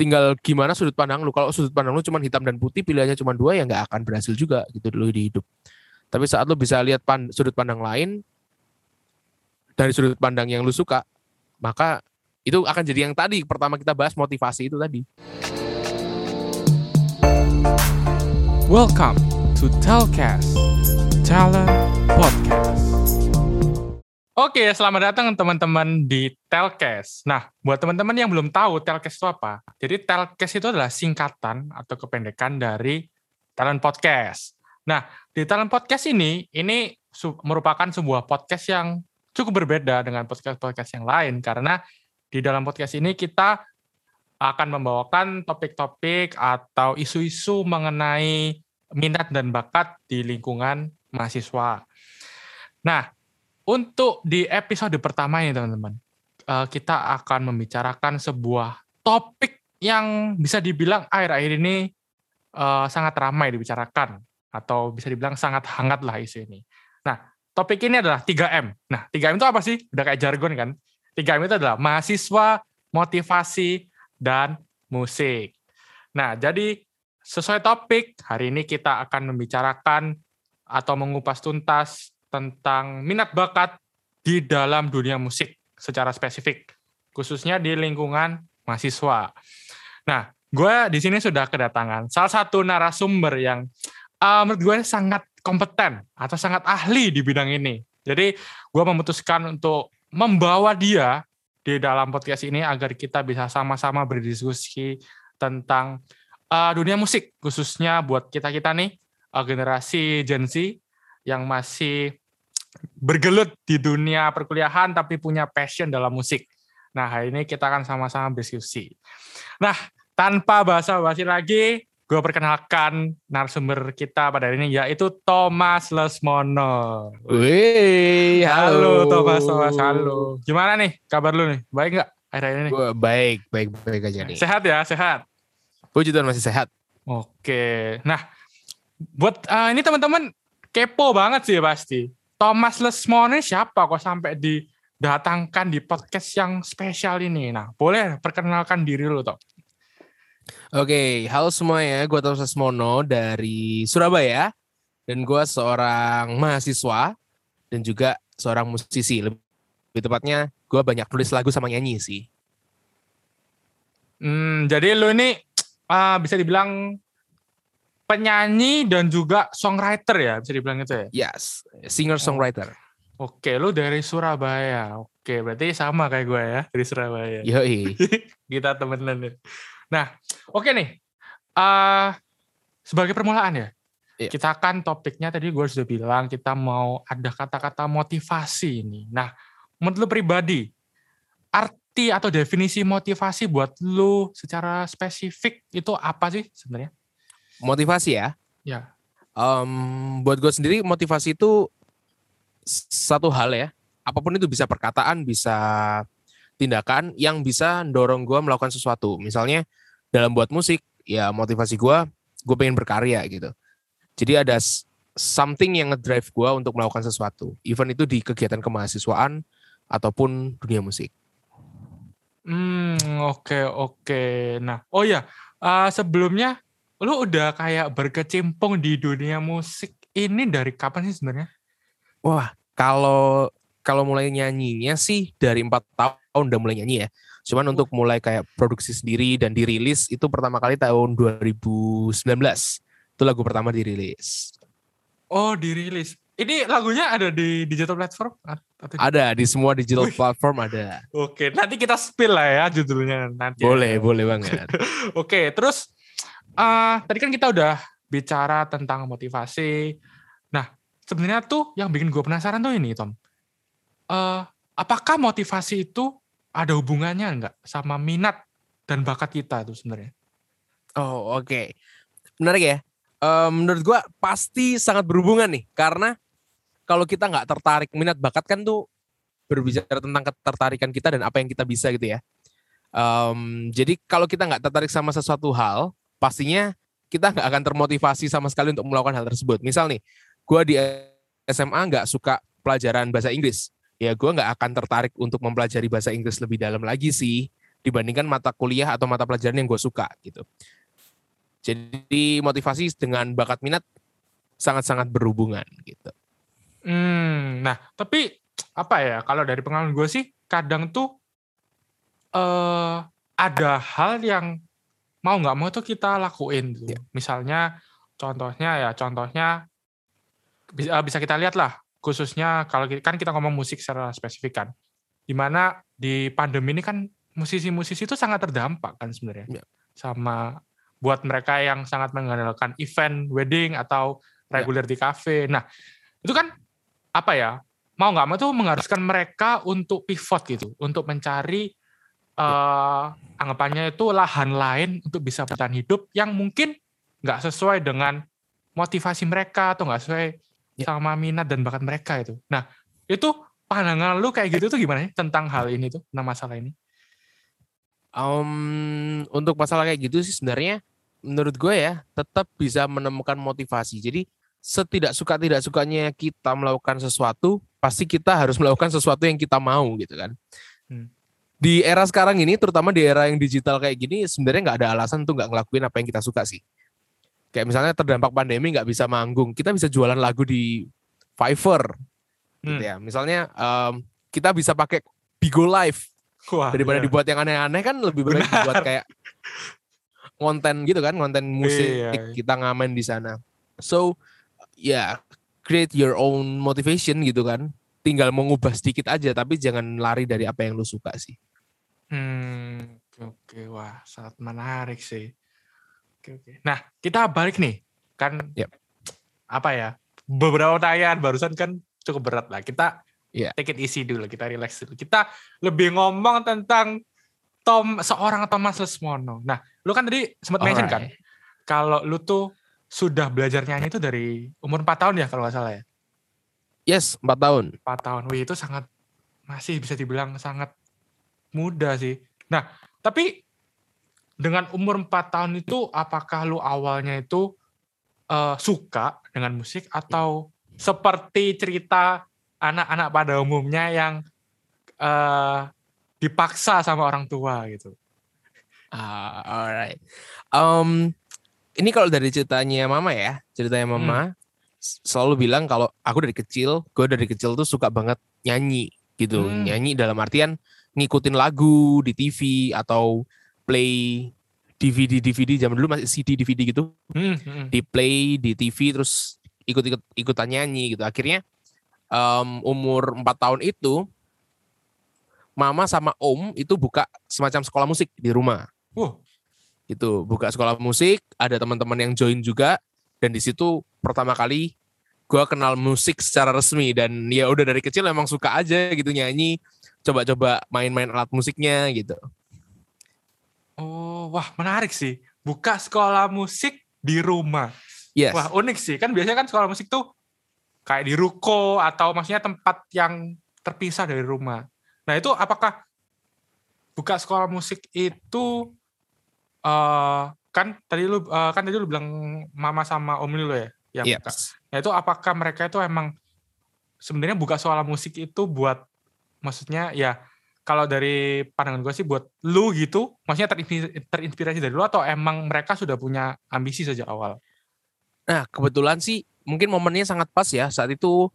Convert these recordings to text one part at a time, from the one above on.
tinggal gimana sudut pandang lu. Kalau sudut pandang lu cuma hitam dan putih, pilihannya cuma dua ya nggak akan berhasil juga gitu dulu di hidup. Tapi saat lu bisa lihat pan, sudut pandang lain dari sudut pandang yang lu suka, maka itu akan jadi yang tadi pertama kita bahas motivasi itu tadi. Welcome to Telcast, Talent Podcast. Oke, selamat datang teman-teman di Telcast. Nah, buat teman-teman yang belum tahu Telcast itu apa, jadi Telcast itu adalah singkatan atau kependekan dari Talent Podcast. Nah, di Talent Podcast ini, ini merupakan sebuah podcast yang cukup berbeda dengan podcast-podcast yang lain, karena di dalam podcast ini kita akan membawakan topik-topik atau isu-isu mengenai minat dan bakat di lingkungan mahasiswa. Nah, untuk di episode pertama ini teman-teman, eh, kita akan membicarakan sebuah topik yang bisa dibilang akhir-akhir ini eh, sangat ramai dibicarakan atau bisa dibilang sangat hangat lah isu ini. Nah, topik ini adalah 3M. Nah, 3M itu apa sih? Udah kayak jargon kan? 3M itu adalah mahasiswa, motivasi, dan musik. Nah, jadi sesuai topik, hari ini kita akan membicarakan atau mengupas tuntas tentang minat bakat di dalam dunia musik secara spesifik, khususnya di lingkungan mahasiswa. Nah, gue di sini sudah kedatangan salah satu narasumber yang uh, menurut gue sangat kompeten atau sangat ahli di bidang ini. Jadi, gue memutuskan untuk membawa dia di dalam podcast ini agar kita bisa sama-sama berdiskusi tentang uh, dunia musik, khususnya buat kita-kita nih, uh, generasi Gen Z yang masih bergelut di dunia perkuliahan tapi punya passion dalam musik. Nah, hari ini kita akan sama-sama berdiskusi. Nah, tanpa basa-basi lagi, gue perkenalkan narasumber kita pada hari ini yaitu Thomas Lesmono. Wih, halo. halo Thomas, Thomas, halo. Gimana nih kabar lu nih? Baik nggak akhir-akhir ini? Gue baik, baik, baik aja nih. Sehat ya, sehat. Puji Tuhan masih sehat. Oke, nah buat uh, ini teman-teman kepo banget sih pasti. Thomas Lesmond ini siapa kok sampai didatangkan di podcast yang spesial ini? Nah, boleh perkenalkan diri lu, toh. Oke, halo semuanya. Gue Thomas Lesmono dari Surabaya. Dan gue seorang mahasiswa dan juga seorang musisi. Lebih tepatnya, gue banyak tulis lagu sama nyanyi sih. Hmm, jadi lu ini uh, bisa dibilang penyanyi dan juga songwriter ya bisa dibilang gitu ya? Yes singer songwriter oh. oke lu dari Surabaya. Oke berarti sama kayak gue ya dari Surabaya. Yoi. Kita temenan ya. Nah oke nih. Uh, sebagai permulaan ya yeah. kita kan topiknya tadi gue sudah bilang kita mau ada kata-kata motivasi ini. Nah menurut lu pribadi arti atau definisi motivasi buat lu secara spesifik itu apa sih sebenarnya motivasi ya. Ya. Um, buat gue sendiri motivasi itu satu hal ya. Apa pun itu bisa perkataan, bisa tindakan yang bisa dorong gue melakukan sesuatu. Misalnya dalam buat musik, ya motivasi gue, gue pengen berkarya gitu. Jadi ada something yang ngedrive gue untuk melakukan sesuatu. Even itu di kegiatan kemahasiswaan ataupun dunia musik. Hmm, oke okay, oke. Okay. Nah, oh ya, uh, sebelumnya lu udah kayak berkecimpung di dunia musik ini dari kapan sih sebenarnya? Wah, kalau kalau mulai nyanyinya sih dari empat tahun udah mulai nyanyi ya. Cuman untuk mulai kayak produksi sendiri dan dirilis itu pertama kali tahun 2019. Itu lagu pertama dirilis. Oh, dirilis. Ini lagunya ada di digital platform? Atau ada di semua digital Wih. platform ada. Oke, nanti kita spill lah ya judulnya nanti. Boleh, ya. boleh banget. Oke, terus uh, tadi kan kita udah bicara tentang motivasi. Nah, sebenarnya tuh yang bikin gue penasaran tuh ini, Tom. Uh, apakah motivasi itu ada hubungannya nggak sama minat dan bakat kita tuh sebenarnya? Oh, oke. Okay. Menarik ya. Uh, menurut gue pasti sangat berhubungan nih, karena kalau kita nggak tertarik minat bakat kan tuh berbicara tentang ketertarikan kita dan apa yang kita bisa gitu ya. Um, jadi kalau kita nggak tertarik sama sesuatu hal, pastinya kita nggak akan termotivasi sama sekali untuk melakukan hal tersebut. Misal nih, gue di SMA nggak suka pelajaran bahasa Inggris, ya gue nggak akan tertarik untuk mempelajari bahasa Inggris lebih dalam lagi sih. dibandingkan mata kuliah atau mata pelajaran yang gue suka gitu. Jadi motivasi dengan bakat minat sangat-sangat berhubungan gitu. Hmm, nah tapi apa ya kalau dari pengalaman gue sih kadang tuh eh ada hal yang mau nggak mau tuh kita lakuin gitu. Ya. Misalnya contohnya ya contohnya bisa bisa kita lihat lah khususnya kalau kan kita ngomong musik secara spesifik kan. Di mana di pandemi ini kan musisi-musisi itu sangat terdampak kan sebenarnya Ya. sama buat mereka yang sangat mengandalkan event wedding atau Ya. reguler di kafe. Nah itu kan apa ya mau nggak mau tuh mengharuskan mereka untuk pivot gitu untuk mencari eh anggapannya itu lahan lain untuk bisa bertahan hidup yang mungkin nggak sesuai dengan motivasi mereka atau nggak sesuai Ya. sama minat dan bakat mereka itu. Nah itu pandangan lu kayak gitu tuh gimana ya tentang hal ini tuh tentang masalah ini? Um, untuk masalah kayak gitu sih sebenarnya menurut gue ya tetap bisa menemukan motivasi. Jadi setidak suka tidak sukanya kita melakukan sesuatu, pasti kita harus melakukan sesuatu yang kita mau gitu kan. Hmm. Di era sekarang ini, terutama di era yang digital kayak gini, sebenarnya nggak ada alasan untuk nggak ngelakuin apa yang kita suka sih. Kayak misalnya terdampak pandemi nggak bisa manggung, kita bisa jualan lagu di Fiverr, gitu Hmm. ya. Misalnya em, kita bisa pakai Bigo Live Wah, daripada iya. dibuat yang aneh-aneh kan lebih baik Benar. dibuat kayak konten gitu kan konten musik Iya. kita ngamen di sana so ya create your own motivation gitu kan tinggal mengubah sedikit aja tapi jangan lari dari apa yang lu suka sih Hmm, oke wah sangat menarik sih. Oke oke. Nah kita balik nih kan Yep. apa ya beberapa pertanyaan barusan kan cukup berat lah kita Iya. take it easy dulu kita relax dulu kita lebih ngomong tentang Tom seorang Thomas Lesmono. Nah lu kan tadi sempat mention kan Alright. kalau lu tuh sudah belajar nyanyi itu dari umur 4 tahun ya kalau nggak salah ya yes 4 tahun 4 tahun. Wih, itu sangat masih bisa dibilang sangat muda sih. Nah, tapi dengan umur 4 tahun itu apakah lu awalnya itu eh, suka dengan musik atau seperti cerita anak-anak pada umumnya yang eh, dipaksa sama orang tua gitu. Ah, alright. Um, ini kalau dari ceritanya mama ya, ceritanya mama s- selalu bilang kalau aku dari kecil, gue dari kecil tuh suka banget nyanyi gitu. Hmm. Nyanyi dalam artian ngikutin lagu di TV atau play DVD DVD zaman dulu masih CD DVD gitu, Hmm, hmm. di play di TV terus ikut-ikut ikutan nyanyi gitu. Akhirnya um, umur 4 tahun itu mama sama om itu buka semacam sekolah musik di rumah Wah, gitu buka sekolah musik ada teman-teman yang join juga dan di situ pertama kali gue kenal musik secara resmi dan ya udah dari kecil emang suka aja gitu nyanyi coba-coba main-main alat musiknya gitu oh, wah menarik sih. Buka sekolah musik di rumah. yes Wah unik sih kan biasanya kan sekolah musik tuh kayak di ruko atau maksudnya tempat yang terpisah dari rumah. Nah itu apakah buka sekolah musik itu eh kan tadi lu eh, kan tadi lu bilang mama sama om lu ya yang buka. yes Nah itu apakah mereka itu emang sebenarnya buka sekolah musik itu buat maksudnya ya kalau dari pandangan gue sih buat lu gitu, maksudnya terinspirasi, dari lu atau emang mereka sudah punya ambisi sejak awal? nah kebetulan sih mungkin momennya sangat pas ya. Saat itu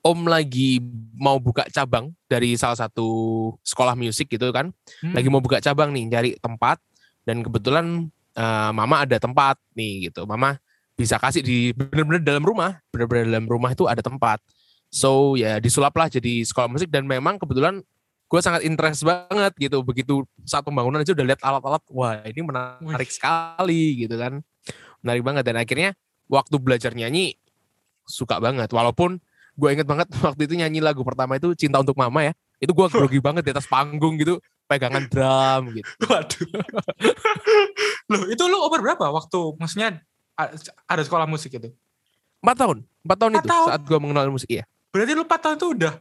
om lagi mau buka cabang dari salah satu sekolah musik gitu kan. Hmm. lagi mau buka cabang nih cari tempat. Dan kebetulan eh, mama ada tempat nih gitu. Mama bisa kasih di bener-bener dalam rumah. Bener-bener dalam rumah itu ada tempat so ya disulaplah jadi sekolah musik. Dan memang kebetulan gue sangat interest banget gitu. Begitu saat pembangunan aja udah lihat alat-alat wah ini menarik Wih. sekali gitu kan. Menarik banget. Dan akhirnya waktu belajar nyanyi suka banget. Walaupun gue inget banget waktu itu nyanyi lagu pertama itu cinta untuk mama ya. Itu gue grogi banget di atas panggung gitu pegangan drum gitu. Waduh. Loh, itu lu umur berapa waktu maksudnya ada sekolah musik itu? empat tahun. Empat tahun Empat itu tahun? saat gue mengenal musik iya Berarti lu 4 tahun tuh udah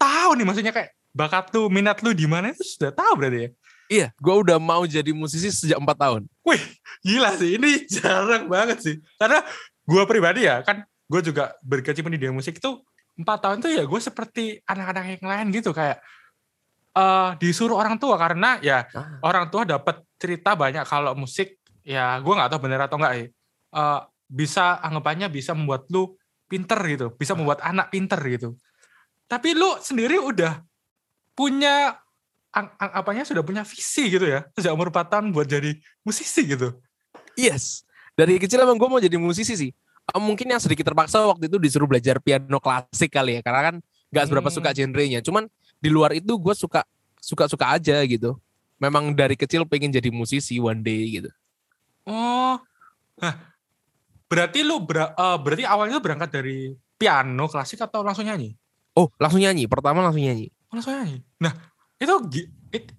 tahu nih maksudnya kayak bakat lu, minat lu di mana itu sudah tahu berarti ya? iya gue udah mau jadi musisi sejak empat tahun Wih, gila sih. Ini jarang banget sih. Karena gue pribadi ya, kan gue juga berkecimpung di dunia musik itu empat tahun tuh ya gue seperti anak-anak yang lain gitu kayak eh, disuruh orang tua karena ya Ah. orang tua dapat cerita banyak kalau musik ya gue nggak tahu bener atau enggak ya Eh, bisa anggapannya bisa membuat lu pinter gitu bisa membuat anak pinter gitu tapi lu sendiri udah punya ang- ang- apanya sudah punya visi gitu ya sejak umur 4 tahun buat jadi musisi gitu Yes. Dari kecil emang gue mau jadi musisi sih. Eh, Mungkin yang sedikit terpaksa waktu itu disuruh belajar piano klasik kali ya. Karena kan gak seberapa Hmm. suka genrenya. Cuman di luar itu gue suka suka-suka aja gitu. Memang dari kecil pengen jadi musisi one day gitu. oh nah berarti lu ber- eh, berarti awalnya berangkat dari piano klasik atau langsung nyanyi Oh langsung nyanyi. Pertama langsung nyanyi. Oh, langsung nyanyi. Nah, itu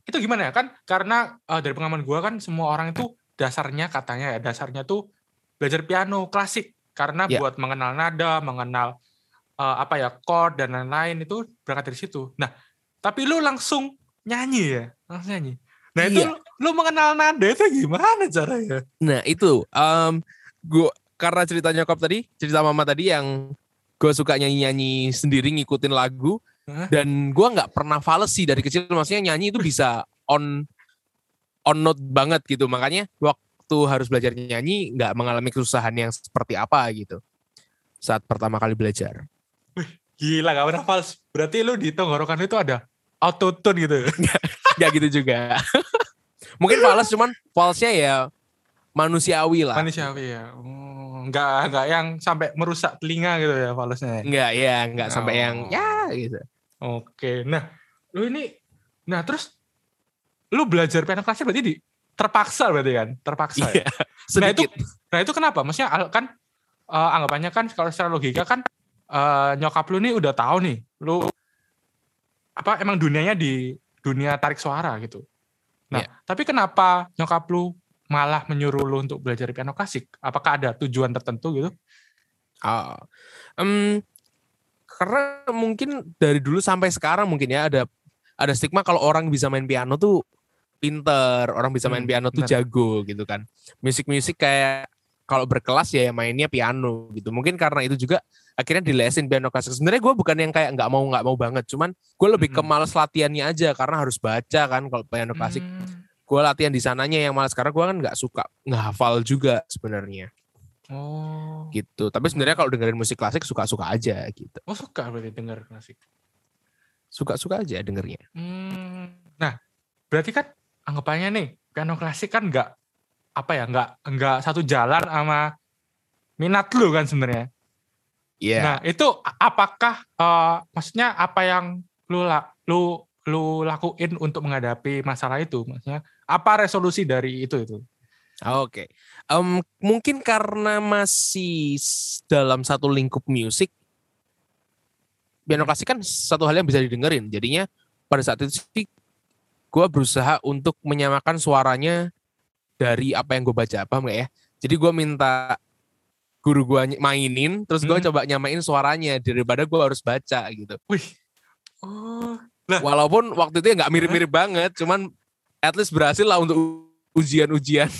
itu gimana ya? Kan karena eh, dari pengalaman gua kan semua orang itu dasarnya katanya ya, dasarnya tuh belajar piano klasik karena Ya. buat mengenal nada, mengenal eh, apa ya, chord dan lain-lain itu berangkat dari situ. Nah, tapi lu langsung nyanyi ya? Langsung nyanyi. Nah, itu Iya. lu, lu mengenal nada itu gimana caranya? Nah itu, um, gue karena cerita nyokap tadi, cerita mama tadi yang gue suka nyanyi-nyanyi sendiri ngikutin lagu Hah? dan gue nggak pernah fales sih dari kecil. Maksudnya nyanyi itu bisa on on note banget gitu. Makanya waktu harus belajar nyanyi nggak mengalami kesusahan yang seperti apa gitu saat pertama kali belajar. Gila, gak pernah fals. Berarti lu di tenggorokan itu ada autotune gitu. Gak gitu juga. Mungkin fales cuman falsnya ya manusiawi lah. Manusiawi ya. Oh, nggak nggak yang sampai merusak telinga gitu ya falsnya. Enggak ya, enggak sampai yang Oh. ya gitu. Oke. Nah, lu ini nah terus lu belajar piano klasik berarti di terpaksa berarti kan? Terpaksa. ya? Iya, sedikit. Nah, itu kenapa? Maksudnya kan eh, anggapannya kan kalau secara logika kan eh, nyokap lu nih udah tahu nih, lu apa emang dunianya di dunia tarik suara gitu. Nah, Iya. tapi kenapa nyokap lu malah menyuruh lu untuk belajar piano klasik? Apakah ada tujuan tertentu gitu? Ah, em, karena mungkin dari dulu sampai sekarang mungkin ya ada ada stigma kalau orang bisa main piano tuh pinter, orang bisa main Hmm, piano tuh benar. jago gitu kan. Musik-musik kayak kalau berkelas ya mainnya piano gitu. Mungkin karena itu juga akhirnya dilesin piano klasik. Sebenarnya gue bukan yang kayak nggak mau nggak mau banget, cuman gue lebih ke Mm-mm. males latihannya aja karena harus baca kan kalau piano klasik. Hmm. Gue latihan di sananya yang malas karena gue kan nggak suka nggak hafal juga sebenarnya Oh. gitu. Tapi sebenarnya kalau dengerin musik klasik suka-suka aja gitu. Oh suka berarti denger klasik. suka-suka aja dengernya. Hmm. Nah, berarti kan anggapannya nih piano klasik kan nggak apa ya nggak nggak satu jalan sama minat lu kan sebenarnya. Iya. Nah itu apakah eh, maksudnya apa yang lu lu lu lakuin untuk menghadapi masalah itu? Maksudnya apa resolusi dari itu itu? Oke. Em, mungkin karena masih dalam satu lingkup musik, piano klasik kan satu hal yang bisa didengerin. Jadinya pada saat itu sih gue berusaha untuk menyamakan suaranya dari apa yang gue baca, paham nggak ya? Jadi gue minta guru gue mainin, terus gue Hmm. coba nyamain suaranya daripada gue harus baca gitu. Wih. Oh. Walaupun waktu itu ya nggak mirip-mirip banget, cuman at least berhasil lah untuk ujian-ujian.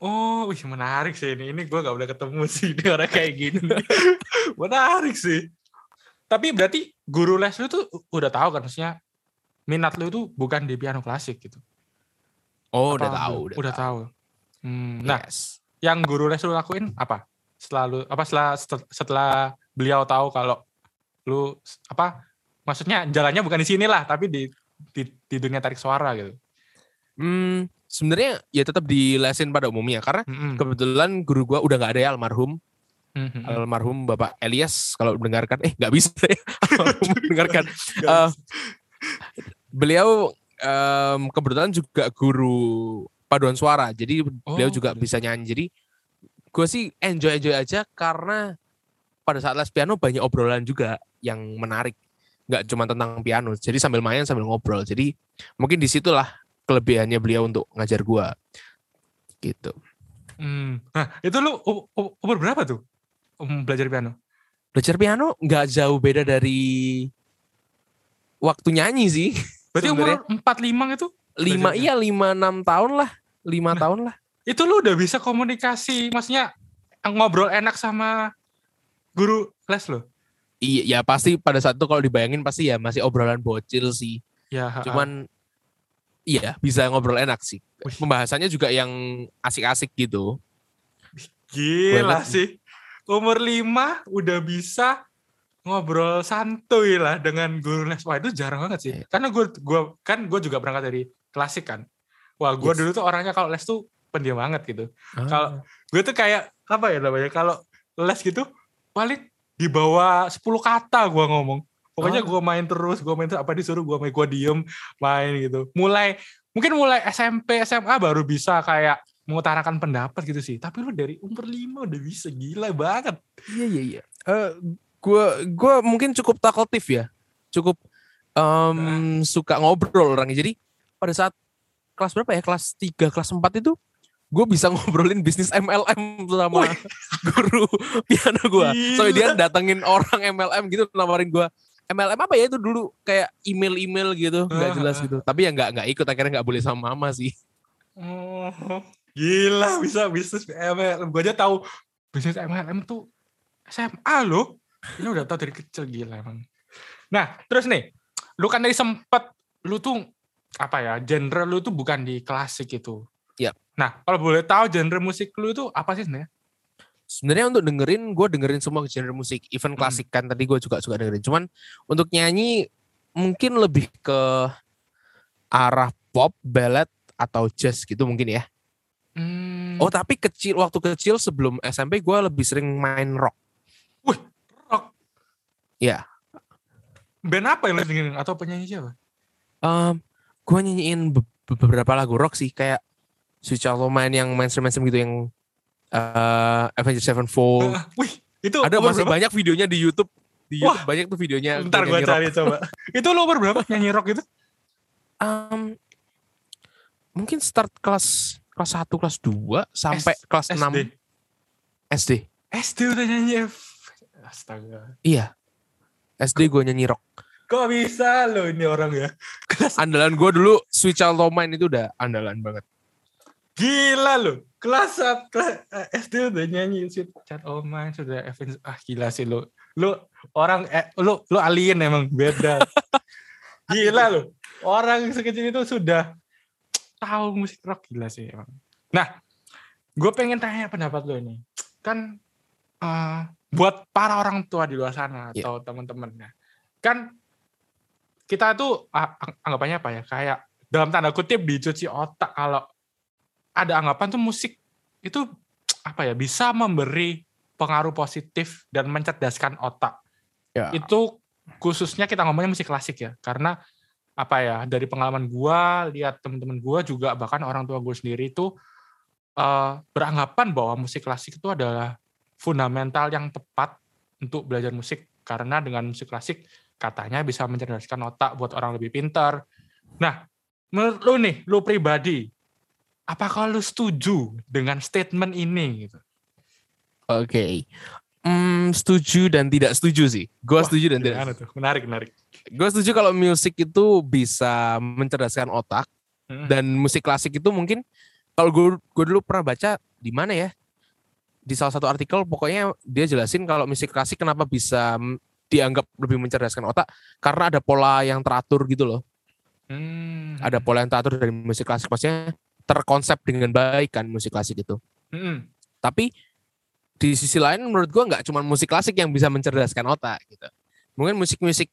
Oh, wih menarik sih ini. Ini gue gak udah ketemu sih ini orang kayak gini. menarik sih. Tapi berarti guru les lu tuh udah tahu kan maksudnya minat lu tuh bukan di piano klasik gitu. Oh, Apa udah tahu, udah, udah tahu. tahu. Hmm, Nah, Yes. yang guru les lu lakuin apa? Selalu apa setelah setelah beliau tahu kalau lu apa? Maksudnya jalannya bukan di sini lah, tapi di di, di dunia tarik suara gitu. Hmm, sebenarnya ya tetap dilesin pada umumnya karena Mm-mm. kebetulan guru gua udah nggak ada ya almarhum. Mhm. almarhum Bapak Elias kalau mendengarkan eh nggak bisa ya. Almarhum mendengarkan. Eh, beliau em, kebetulan juga guru paduan suara jadi beliau Oh, juga paduan bisa nyanyi. Jadi gue sih enjoy enjoy aja karena pada saat les piano banyak obrolan juga yang menarik. Nggak cuma tentang piano jadi sambil main sambil ngobrol. Jadi mungkin di situlah kelebihannya beliau untuk ngajar gua gitu Hmm. Nah, itu lu umur berapa tuh? Um, belajar piano? belajar piano nggak jauh beda dari waktu nyanyi sih Berarti umur 45 itu? lima iya lima enam tahun lah lima Nah. tahun lah Itu lu udah bisa komunikasi, maksudnya ngobrol enak sama guru les lo? iya ya pasti pada saat itu kalau dibayangin pasti ya masih obrolan bocil sih Ya, ha-ha. cuman Iya, bisa ngobrol enak sih. Pembahasannya juga yang asik-asik gitu. Gila Banget. sih. Umur lima udah bisa ngobrol santuy lah dengan guru les. Wah itu jarang banget sih. Iya. Karena gue gua kan gue juga berangkat dari klasik kan. Wah gue Yes. dulu tuh orangnya kalau les tuh pendiam banget gitu. Ah. Kalau gue tuh kayak apa ya namanya kalau les gitu paling di bawah 10 kata gue ngomong. Pokoknya Oh. gue main terus, gue main terus apa disuruh gue main, gue diem main gitu. Mulai mungkin mulai SMP SMA baru bisa kayak mengutarakan pendapat gitu sih. Tapi lu dari umur 5 udah bisa gila banget. Iya iya iya. Eh gua gua mungkin cukup talkative ya. Cukup em, suka ngobrol orangnya. Jadi pada saat kelas berapa ya? Kelas 3, kelas 4 itu gue bisa ngobrolin bisnis MLM sama guru piano gue. Soalnya dia datengin orang MLM gitu nawarin gue MLM apa ya itu dulu kayak email-email gitu nggak Ah, jelas ah. gitu tapi ya nggak nggak ikut akhirnya nggak boleh sama mama sih Oh, gila bisa bisnis MLM. Gue aja tahu bisnis MLM tuh SMA loh. Ini udah tahu dari kecil gila emang. Nah, terus nih, lu kan tadi sempet lu tuh apa ya, genre lu tuh bukan di klasik gitu. Yap. Nah, kalau boleh tahu genre musik lu itu apa sih sebenarnya? Sebenarnya untuk dengerin gue dengerin semua genre musik even Hmm. klasik kan tadi gue juga suka dengerin cuman untuk nyanyi mungkin lebih ke arah pop ballad atau jazz gitu mungkin ya Hmm, oh tapi kecil waktu kecil sebelum SMP gue lebih sering main rock rock. Iya. Band apa yang lu dengerin atau penyanyi siapa? um, gue nyanyiin be- be- beberapa lagu rock sih kayak si Charlo main yang mainstream mainstream gitu yang uh, Avenged Sevenfold Ah, Wih, itu ada masih berapa? banyak videonya di YouTube di Wah. YouTube banyak tuh videonya Ntar gue rock. cari coba. itu umur berapa nyanyi rock itu? Um, mungkin start kelas kelas 1 kelas 2 sampai S- kelas 6 SD. SD. SD udah nyanyi. Astaga. Iya. SD gue nyanyi rock. Kok bisa lo ini orang ya? Kelas Andalan gue dulu Sweet Child Mine itu udah andalan banget. Gila lo. Kelas kelas eh, SD udah nyanyi Sweet Chat Oh Man sudah Evans ah gila sih lo. Lo orang eh lo lo alien emang beda. gila lo. Orang sekecil itu sudah tahu musik rock gila sih emang. Nah, gue pengen tanya pendapat lo ini. Kan eh, buat para orang tua di luar sana Iya. atau teman-teman ya. Kan kita tuh ang- anggapannya apa ya? Kayak dalam tanda kutip dicuci otak kalau ada anggapan tuh musik itu apa ya bisa memberi pengaruh positif dan mencerdaskan otak. Ya. Itu khususnya kita ngomongnya musik klasik ya, karena apa ya dari pengalaman gua lihat teman-teman gua juga bahkan orang tua gue sendiri itu eh, beranggapan bahwa musik klasik itu adalah fundamental yang tepat untuk belajar musik karena dengan musik klasik katanya bisa mencerdaskan otak buat orang lebih pintar. Nah, menurut lu nih, lu pribadi, apakah lu setuju dengan statement ini gitu? Oke. Hmm, setuju dan tidak setuju sih. Gue setuju dan tidak. Tuh? Menarik, menarik. Gue setuju kalau musik itu bisa mencerdaskan otak Mm. dan musik klasik itu mungkin kalau gue gue dulu pernah baca di mana ya di salah satu artikel pokoknya dia jelasin kalau musik klasik kenapa bisa dianggap lebih mencerdaskan otak karena ada pola yang teratur gitu loh Hmm. ada pola yang teratur dari musik klasik maksudnya terkonsep dengan baik kan musik klasik itu Mm-mm. tapi di sisi lain menurut gua nggak cuma musik klasik yang bisa mencerdaskan otak gitu mungkin musik-musik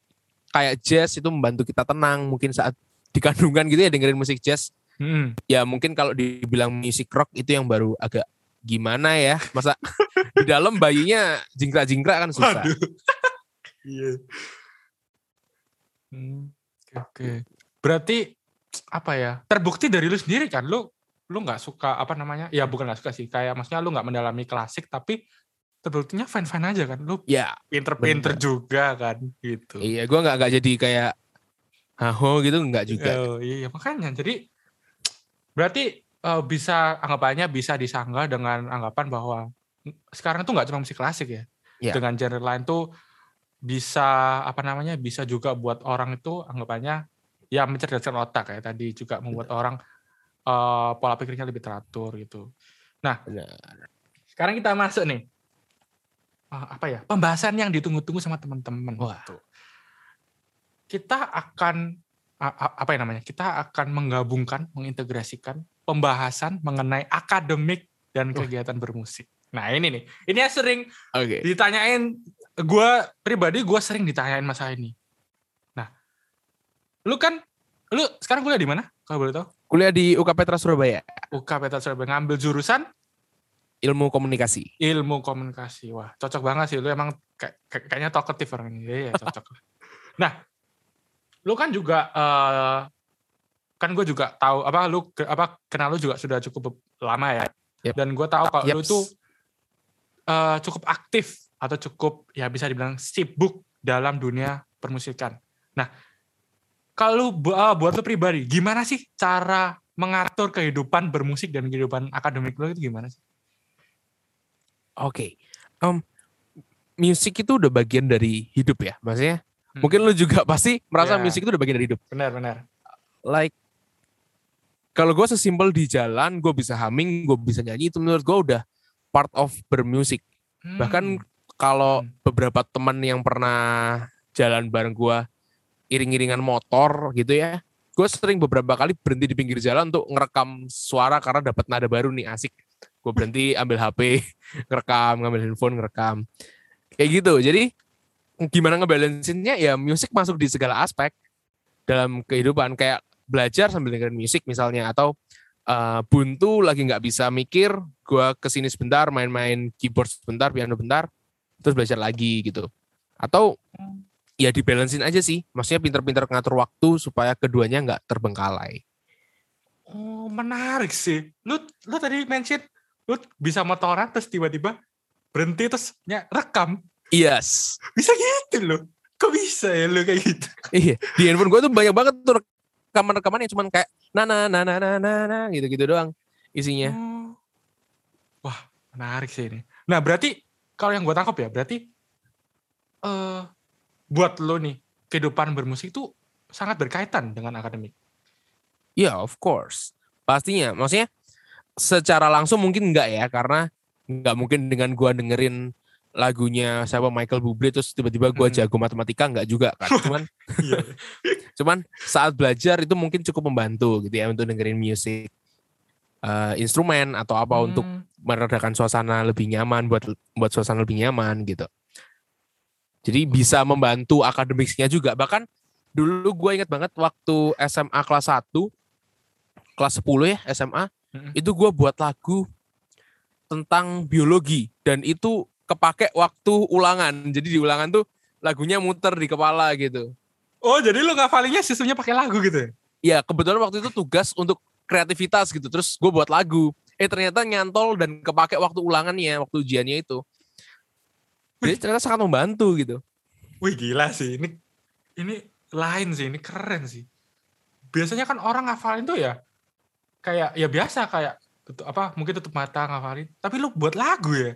kayak jazz itu membantu kita tenang mungkin saat di kandungan gitu ya dengerin musik jazz Mm-mm. ya mungkin kalau dibilang musik rock itu yang baru agak gimana ya masa di dalam bayinya jingkrak-jingkrak kan susah Waduh. Iya. Hmm, Oke, oke. Berarti apa ya? Terbukti dari lu sendiri kan, lu lu nggak suka apa namanya? Ya bukan nggak suka sih, kayak maksudnya lu nggak mendalami klasik, tapi terbuktinya fine-fine aja kan. Lu ya pinter-pinter juga kan, gitu. iya gua nggak nggak jadi kayak haho gitu nggak juga Oh, iya makanya. Jadi berarti eh, bisa anggapannya bisa disanggah dengan anggapan bahwa sekarang tuh nggak cuma musik klasik ya. Iya. Dengan genre lain tuh bisa apa namanya bisa juga buat orang itu anggapannya ya mencerdaskan otak kayak tadi juga membuat orang eh, pola pikirnya lebih teratur gitu. Nah, Benar. sekarang kita masuk nih Eh, apa ya pembahasan yang ditunggu-tunggu sama teman-teman. Gitu. Kita akan a- apa ya namanya? Kita akan menggabungkan, mengintegrasikan pembahasan mengenai akademik dan Wah. kegiatan bermusik. Nah ini nih, ini yang sering Oke. ditanyain. Gue pribadi gue sering ditanyain masalah ini. Lu kan, lu sekarang kuliah di mana? Kalau boleh tahu? Kuliah di UK Petra Surabaya, UK Petra Surabaya ngambil jurusan ilmu komunikasi. ilmu komunikasi. Wah, cocok banget sih. Lu emang kayak, kayak- kayaknya talkative orang ini. Iya, iya, cocok. lah. nah, lu kan juga eh, kan gue juga tahu apa lu apa kenal lu juga sudah cukup lama ya. Yep. Dan gue tahu kalau lu Yeps. tuh eh, cukup aktif atau cukup ya bisa dibilang sibuk dalam dunia permusikan. Nah, kalau eh, buat lu pribadi, gimana sih cara mengatur kehidupan bermusik dan kehidupan akademik lu itu gimana sih? Oke. Em, musik itu udah bagian dari hidup ya, maksudnya. Hmm. Mungkin lu juga pasti merasa Ya. musik itu udah bagian dari hidup. Benar, benar. Like kalau gue sesimpel di jalan, gue bisa humming, gue bisa nyanyi, itu menurut gue udah part of bermusik. Bahkan Hmm. kalau Hmm. beberapa teman yang pernah jalan bareng gue iring-iringan motor gitu ya, gue sering beberapa kali berhenti di pinggir jalan untuk ngerekam suara karena dapat nada baru nih asik. Gue berhenti ambil HP, ngerekam, ngambil handphone, ngerekam. Kayak gitu. Jadi gimana ngebalansinnya ya musik masuk di segala aspek dalam kehidupan kayak belajar sambil dengerin musik misalnya atau eh, buntu lagi nggak bisa mikir, gue ke sini sebentar main-main keyboard sebentar, piano bentar, terus belajar lagi gitu. Atau ya dibalansin aja sih, maksudnya pinter-pinter ngatur waktu supaya keduanya nggak terbengkalai. Oh, menarik sih. Lu lu tadi mention lu bisa motoran terus tiba-tiba berhenti terus nya rekam. Yes, Bisa gitu loh. Kok bisa ya lu kayak gitu? iya di handphone gue tuh banyak banget tuh rekaman-rekaman yang cuman kayak na na na na na na na gitu-gitu doang isinya. Oh. Wah, menarik sih ini. Nah, berarti kalau yang gue tangkap ya, berarti eh buat lo nih kehidupan bermusik itu sangat berkaitan dengan akademik. Ya, of course. Pastinya. Maksudnya secara langsung mungkin enggak ya karena nggak mungkin dengan gua dengerin lagunya siapa Michael Bublé terus tiba-tiba gua Hmm. jago matematika enggak juga kan. Cuman Iya. cuman saat belajar itu mungkin cukup membantu gitu ya untuk dengerin musik eh, instrumen atau apa untuk Hmm. meredakan suasana lebih nyaman buat buat suasana lebih nyaman gitu. Jadi bisa membantu akademiknya juga. Bahkan dulu gue inget banget waktu SMA kelas 1 kelas 10 ya SMA Mm-mm. itu gue buat lagu tentang biologi dan itu kepake waktu ulangan. Jadi di ulangan tuh lagunya muter di kepala gitu. Oh, jadi lu ngafalinnya sistemnya pakai lagu gitu ya? Ya kebetulan waktu itu tugas untuk kreativitas gitu. Terus gue buat lagu. Eh ternyata nyantol dan kepake waktu ulangannya, waktu ujiannya itu. Jadi ternyata sangat membantu gitu. Wih gila sih, ini ini lain sih, ini keren sih. Biasanya kan orang ngafalin tuh ya kayak ya biasa kayak tutup, apa mungkin tutup mata ngafalin, tapi lu buat lagu ya.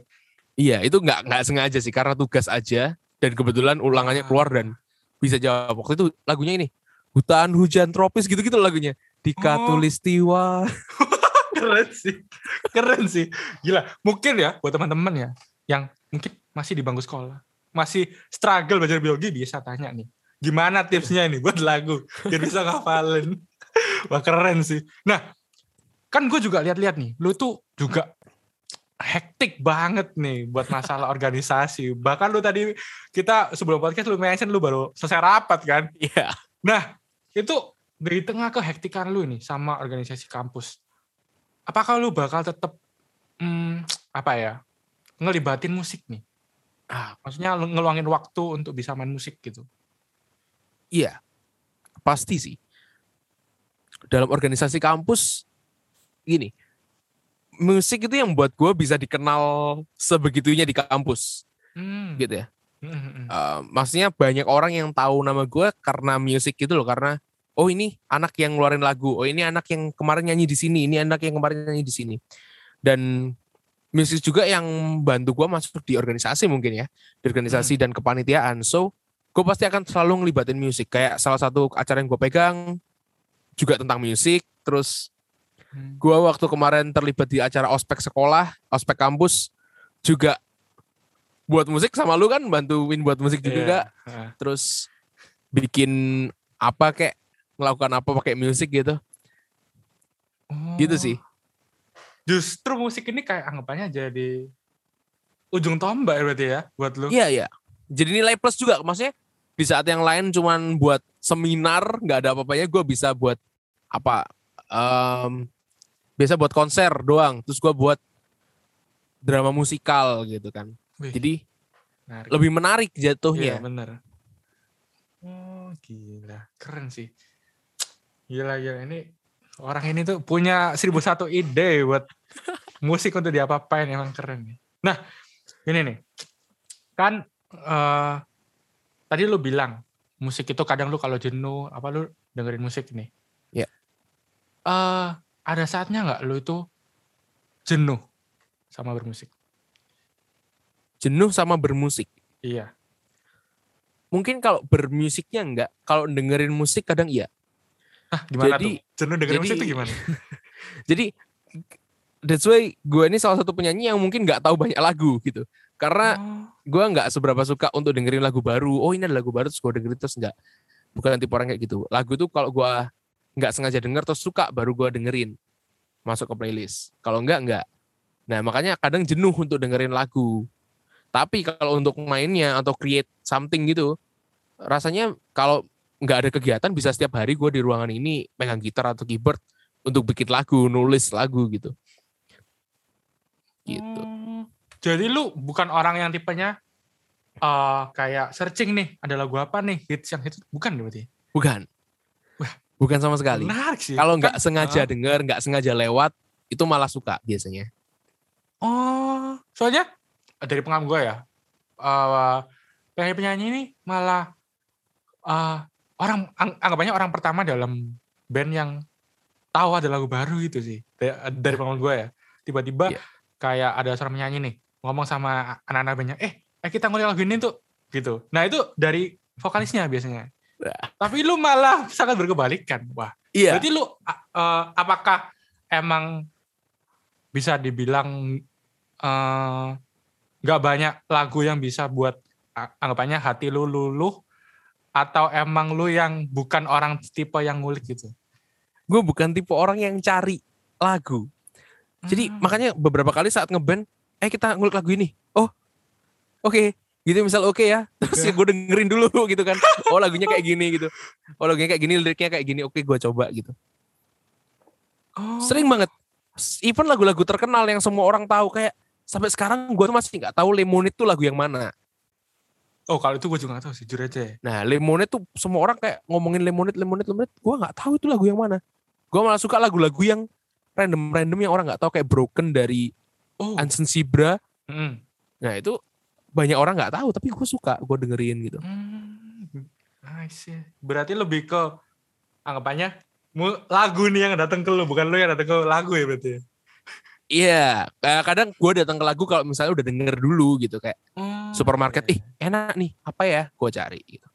Iya itu nggak nggak sengaja sih karena tugas aja dan kebetulan ulangannya keluar dan bisa jawab. Waktu itu lagunya ini hutan hujan tropis gitu-gitu lagunya. Di Oh. Katulistiwa. keren sih, keren sih. Gila, mungkin ya buat teman-teman ya yang mungkin masih di bangku sekolah, masih struggle belajar biologi bisa tanya nih, gimana tipsnya nih buat lagu biar bisa ngafalin. Wah keren sih. Nah, kan gue juga lihat-lihat nih, lu tuh juga hektik banget nih buat masalah organisasi. Bahkan lu tadi kita sebelum podcast lu mention lu baru selesai rapat kan. Iya. Nah, itu dari tengah kehektikan lu nih sama organisasi kampus. Apakah lu bakal tetap hmm, apa ya? ngelibatin musik nih? Ah, Maksudnya lu ngeluangin waktu untuk bisa main musik gitu. Iya. Pasti sih. Dalam organisasi kampus gini. Musik itu yang buat gue bisa dikenal sebegitunya di kampus Hmm. gitu ya. Hmm. Eh, maksudnya banyak orang yang tahu nama gue karena musik gitu loh karena oh ini anak yang ngeluarin lagu oh ini anak yang kemarin nyanyi di sini ini anak yang kemarin nyanyi di sini dan musik juga yang bantu gue masuk di organisasi mungkin ya di organisasi dan kepanitiaan so gue pasti akan selalu ngelibatin musik kayak salah satu acara yang gue pegang juga tentang musik terus Hmm. gue waktu kemarin terlibat di acara ospek sekolah ospek kampus juga buat musik sama lu kan bantuin buat musik juga. Heeh. terus bikin apa kayak melakukan apa pakai musik gitu. Gitu Oh. sih. Justru musik ini kayak anggapannya jadi ujung tombak ya berarti ya buat lu. Iya iya. Jadi nilai plus juga maksudnya di saat yang lain cuman buat seminar nggak ada apa-apanya gue bisa buat apa em, biasa buat konser doang terus gue buat drama musikal gitu kan Wih, jadi menarik. lebih menarik Iya jatuhnya bener. Oh gila, keren sih. Gila gila ini orang ini tuh punya seribu satu ide buat musik untuk diapa-apain emang keren nih. Nah ini nih kan eh tadi lu bilang musik itu kadang lu kalau jenuh apa lu dengerin musik nih. Iya. Eh ada saatnya nggak lu itu jenuh sama bermusik? jenuh sama bermusik Iya. mungkin kalau bermusiknya enggak kalau dengerin musik kadang iya Hah, gimana Jadi- tuh? Jenuh dengerin musik jadi- tuh gimana? jadi that's why gue ini salah satu penyanyi yang mungkin nggak tahu banyak lagu gitu karena Oh. gue nggak seberapa suka untuk dengerin lagu baru. Oh ini ada lagu baru terus gue dengerin terus nggak. Bukan tipe orang kayak gitu. Lagu tuh kalau gue nggak sengaja denger terus suka baru gue dengerin masuk ke playlist. Kalau nggak nggak. Nah makanya kadang jenuh untuk dengerin lagu. Tapi kalau untuk mainnya atau create something gitu, rasanya kalau nggak ada kegiatan bisa setiap hari gue di ruangan ini pegang gitar atau keyboard untuk bikin lagu, nulis lagu gitu. Gitu. Hmm, Jadi lu bukan orang yang tipenya eh kayak searching nih, ada lagu apa nih hits yang hits bukan berarti. Bukan. Wah. Bukan sama sekali. Kalau Kan- nggak sengaja Ah. denger, nggak sengaja lewat, itu malah suka biasanya. Oh, soalnya dari pengalaman gue ya, eh penyanyi-penyanyi ini malah eh orang ang- anggapannya orang pertama dalam band yang tahu ada lagu baru gitu sih. Dari, pengalaman gue ya. Tiba-tiba Iya. kayak ada seorang penyanyi nih ngomong sama anak-anak bandnya, eh, eh kita ngulik lagu ini tuh gitu. Nah itu dari vokalisnya biasanya. Tapi lu malah sangat berkebalikan. Wah, Iya. Berarti lu eh, apakah emang bisa dibilang eh, nggak banyak lagu yang bisa buat anggapannya hati lu luluh atau emang lu yang bukan orang tipe yang ngulik gitu? Gue bukan tipe orang yang cari lagu. Jadi Hmm. makanya beberapa kali saat ngeband, eh kita ngulik lagu ini. Oh, oke. Gitu misal oke ya. Terus ya Oke. gue dengerin dulu gitu kan. Oh lagunya kayak gini gitu. Oh lagunya kayak gini, liriknya kayak gini. Oke gue coba gitu. Oh. Sering banget. Even lagu-lagu terkenal yang semua orang tahu kayak sampai sekarang gue tuh masih nggak tahu Lemonade tuh lagu yang mana. Oh kalau itu gue juga gak tahu sih, jujur aja ya. Nah, Lemonade tuh semua orang kayak ngomongin Lemonade, Lemonade, Lemonade. Gue nggak tahu itu lagu yang mana. Gue malah suka lagu-lagu yang random-random yang orang nggak tahu kayak Broken dari Oh. Anson Sibra. Mm. Nah itu banyak orang nggak tahu, tapi gue suka, gue dengerin gitu. Hmm. I see. Berarti lebih ke anggapannya lagu nih yang datang ke lu, bukan lu yang datang ke lagu ya berarti. ya? Iya, kayak kadang gue datang ke lagu kalau misalnya udah denger dulu gitu kayak Oh, supermarket, ih enak nih, apa ya? Gue cari gitu.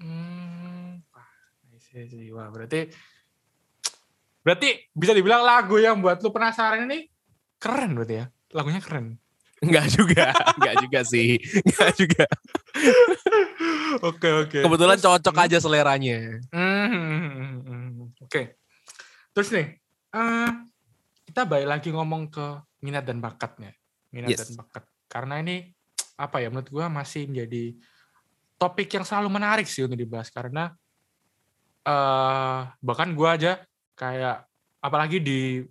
Hmm, wah, berarti berarti bisa dibilang lagu yang buat lu penasaran ini keren berarti ya. Lagunya keren. Enggak juga, enggak juga sih, enggak juga. Oke, oke. Kebetulan Terus- cocok aja seleranya. Hmm, hmm, hmm. Oke. Terus nih, eh, kita balik lagi ngomong ke minat dan bakatnya. Minat Yes. dan bakat. Karena ini apa ya menurut gua masih menjadi topik yang selalu menarik sih untuk dibahas karena eh bahkan gua aja kayak apalagi di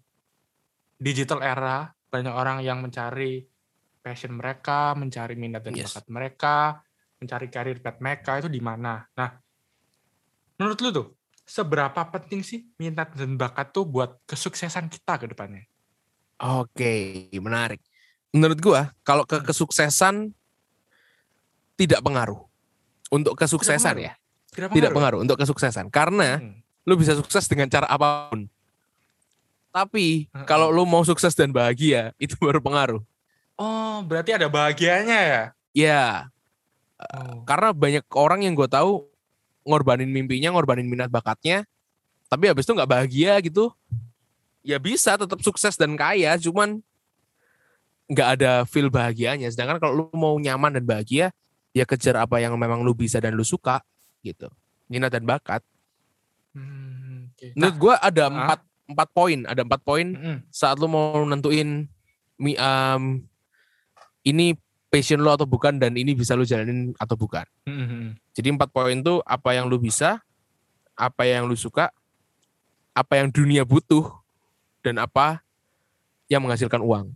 digital era banyak orang yang mencari passion mereka, mencari minat dan Yes. bakat mereka, mencari karir path mereka itu di mana. Nah, menurut lu tuh seberapa penting sih minat dan bakat tuh buat kesuksesan kita ke depannya? Oke, menarik. Menurut gua, kalau ke kesuksesan tidak pengaruh. Untuk kesuksesan pengaruh? ya, Tidak tidak pengaruh untuk kesuksesan. Karena Hmm. lu bisa sukses dengan cara apa pun. Tapi Heeh. kalau lu mau sukses dan bahagia, itu baru pengaruh. Oh, berarti ada bahagianya ya? Ya, Oh. karena banyak orang yang gue tahu ngorbanin mimpinya, ngorbanin minat bakatnya, tapi habis itu nggak bahagia gitu. Ya bisa tetap sukses dan kaya, cuman nggak ada feel bahagianya. Sedangkan kalau lu mau nyaman dan bahagia, ya kejar apa yang memang lu bisa dan lu suka gitu. Minat dan bakat. Hmm, oke. Menurut gue ada ah. empat empat poin, ada empat poin Mm-mm. saat lu mau nentuin um, ini passion lo atau bukan dan ini bisa lu jalanin atau bukan. Mm-mm. Jadi empat poin tuh apa yang lu bisa, apa yang lu suka, apa yang dunia butuh, dan apa yang menghasilkan uang.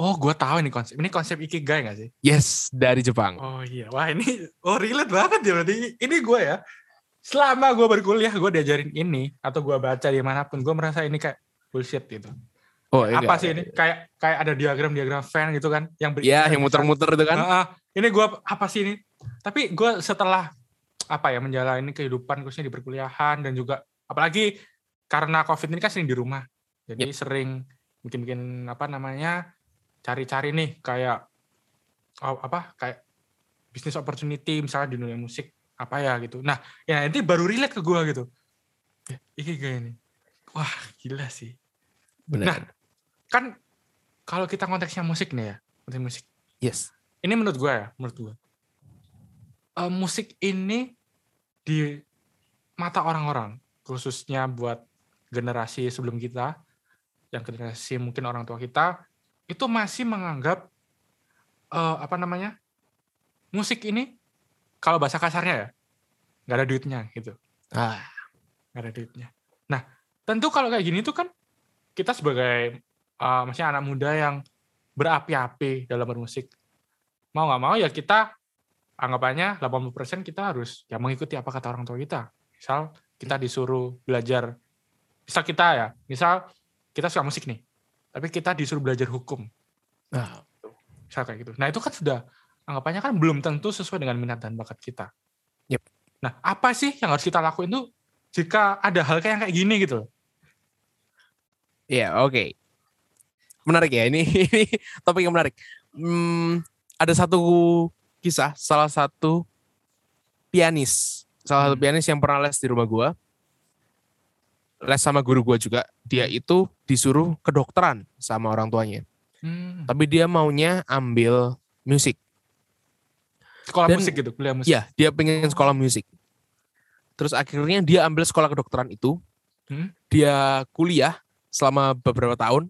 Oh, gue tahu ini konsep. Ini konsep ikigai gak sih? Yes, dari Jepang. Oh iya, wah ini oh relate banget ya berarti. Ini gue ya. Selama gue berkuliah, gue diajarin ini atau gue baca di mana pun, gue merasa ini kayak bullshit gitu. Oh, Apa sih ini? Kayak kayak ada diagram-diagram fan gitu kan? Yang ber- Ya, yang muter-muter itu kan. Ah. ini gue apa sih ini? Tapi gue setelah apa ya menjalani kehidupan khususnya di perkuliahan dan juga apalagi karena covid ini kan sering di rumah, jadi sering bikin-bikin apa namanya cari-cari nih kayak oh, apa kayak bisnis opportunity misalnya di dunia musik apa ya gitu. Nah, ya nanti baru relate ke gue gitu. Ya, ini kayak ini. Wah, gila sih. Benar. Nah, kan kalau kita konteksnya musik nih ya, konteks musik. yes. Ini menurut gue ya, menurut gue. Eh, musik ini di mata orang-orang, khususnya buat generasi sebelum kita, yang generasi mungkin orang tua kita, itu masih menganggap eh, apa namanya musik ini kalau bahasa kasarnya ya nggak ada duitnya gitu, Ah, nggak ada duitnya. Nah, tentu kalau kayak gini tuh kan kita sebagai eh, maksudnya anak muda yang berapi-api dalam bermusik mau nggak mau ya kita anggapannya 80% kita harus ya mengikuti apa kata orang tua kita. Misal kita disuruh belajar, misal kita ya, misal kita suka musik nih, tapi kita disuruh belajar hukum, nah, misal kayak gitu. Nah itu kan sudah anggapannya kan belum tentu sesuai dengan minat dan bakat kita. Yep. Nah apa sih yang harus kita lakuin tuh jika ada hal kayak kayak gini gitu? ya oke. Menarik ya ini, ini topik yang menarik. Hmm, ada satu kisah salah satu pianis, salah satu Hmm. pianis yang pernah les di rumah gua. Les sama guru gua juga. Dia itu disuruh kedokteran sama orang tuanya. Hmm, Tapi dia maunya ambil musik. sekolah dan- musik gitu, kuliah musik. Iya, dia pengen sekolah musik. Terus akhirnya dia ambil sekolah kedokteran itu. Hmm. Dia kuliah selama beberapa tahun.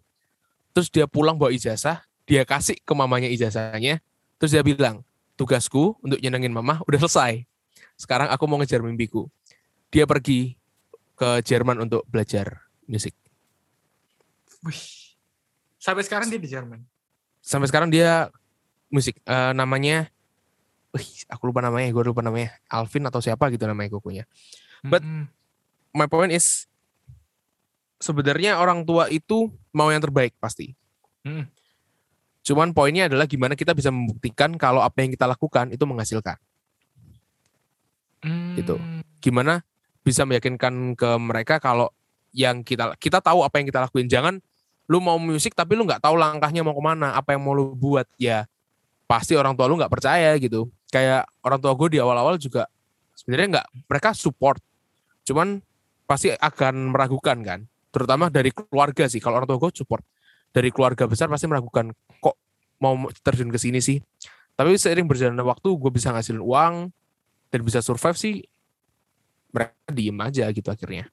Terus dia pulang bawa ijazah, dia kasih ke mamanya ijazahnya. Terus dia bilang, tugasku untuk nyenengin mama udah selesai. Sekarang aku mau ngejar mimpiku. Dia pergi ke Jerman untuk belajar musik. Wih. Sampai sekarang dia di Jerman. Sampai sekarang dia musik. Eh, namanya, wih, aku lupa namanya, gue lupa namanya. Alvin atau siapa gitu namanya kukunya. But- Mm-mm. my point is sebenarnya orang tua itu mau yang terbaik pasti. Mm-mm. Cuman poinnya adalah gimana kita bisa membuktikan kalau apa yang kita lakukan itu menghasilkan. gitu. Hmm. Gimana bisa meyakinkan ke mereka kalau yang kita kita tahu apa yang kita lakuin. Jangan lu mau musik tapi lu nggak tahu langkahnya mau ke mana, apa yang mau lu buat ya pasti orang tua lu nggak percaya gitu. Kayak orang tua gue di awal-awal juga sebenarnya nggak mereka support, cuman pasti akan meragukan kan. Terutama dari keluarga sih. Kalau orang tua gue support dari keluarga besar pasti meragukan kok mau terjun ke sini sih. Tapi seiring berjalannya waktu gue bisa ngasilin uang dan bisa survive sih mereka diem aja gitu akhirnya.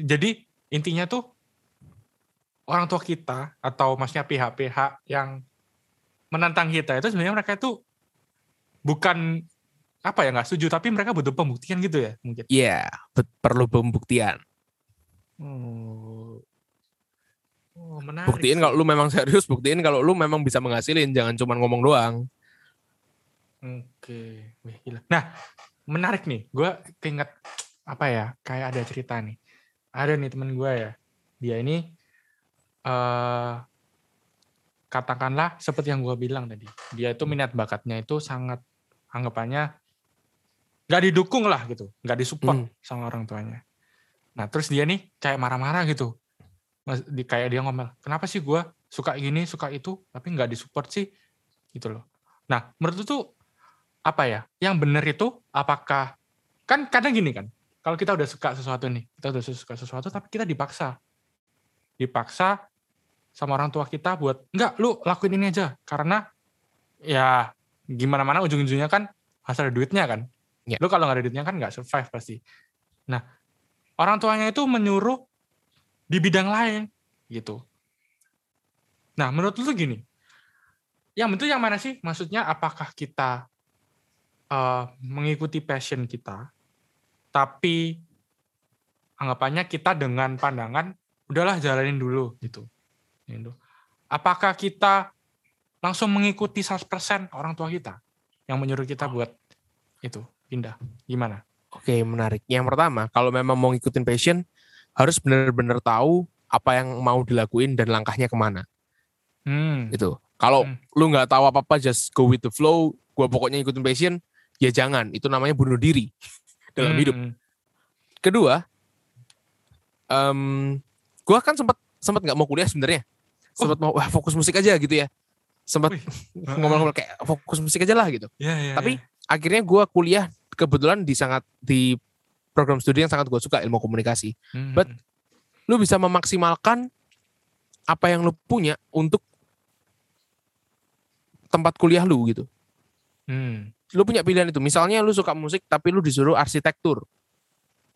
Jadi intinya tuh orang tua kita atau maksudnya pihak-pihak yang menantang kita itu sebenarnya mereka itu bukan apa ya nggak setuju tapi mereka butuh pembuktian gitu ya mungkin. Iya, bet- perlu pembuktian. Oh, oh menarik. Buktiin kalau lu memang serius, buktiin kalau lu memang bisa menghasilin, jangan cuma ngomong doang. Oke, Wih, gila. Nah, menarik nih. Gue keinget apa ya? Kayak ada cerita nih. Ada nih temen gue ya. Dia ini eh katakanlah seperti yang gue bilang tadi. Dia itu minat bakatnya itu sangat anggapannya nggak didukung lah gitu, nggak disupport Hmm. sama orang tuanya. Nah, terus dia nih kayak marah-marah gitu. Di- Kayak dia ngomel, kenapa sih gue suka gini, suka itu, tapi nggak disupport sih, gitu loh. Nah, menurut tuh apa ya? Yang benar itu apakah kan kadang gini kan. Kalau kita udah suka sesuatu nih, kita udah suka sesuatu tapi kita dipaksa. Dipaksa sama orang tua kita buat enggak lu lakuin ini aja karena ya gimana mana ujung-ujungnya kan hasil duitnya kan. Ya. Lu kalau nggak ada duitnya kan nggak survive pasti. Nah, orang tuanya itu menyuruh di bidang lain gitu. Nah, menurut lu gini, yang betul yang mana sih? Maksudnya apakah kita eh, mengikuti passion kita, tapi anggapannya kita dengan pandangan udahlah jalanin dulu gitu. Gitu. Apakah kita langsung mengikuti 100% orang tua kita yang menyuruh kita buat itu pindah? Gimana? Oke, menarik. Yang pertama, kalau memang mau ngikutin passion, harus benar-benar tahu apa yang mau dilakuin dan langkahnya ke mana. Hmm. Gitu. Kalau Hmm. lu nggak tahu apa-apa, just go with the flow, gua pokoknya ngikutin passion, ya jangan. Itu namanya bunuh diri dalam Hmm. hidup. Kedua, em gua kan sempat sempat nggak mau kuliah sebenarnya. Sempat mau wah fokus musik aja gitu ya. Sempat ngomong-ngomong kayak fokus musik aja lah gitu. Ya, ya, Tapi ya. akhirnya gua kuliah kebetulan di sangat di program studi yang sangat gue suka ilmu komunikasi. Hmm. but- Lu bisa memaksimalkan apa yang lu punya untuk tempat kuliah lu gitu. Hmm. Lu punya pilihan itu. Misalnya lu suka musik tapi lu disuruh arsitektur.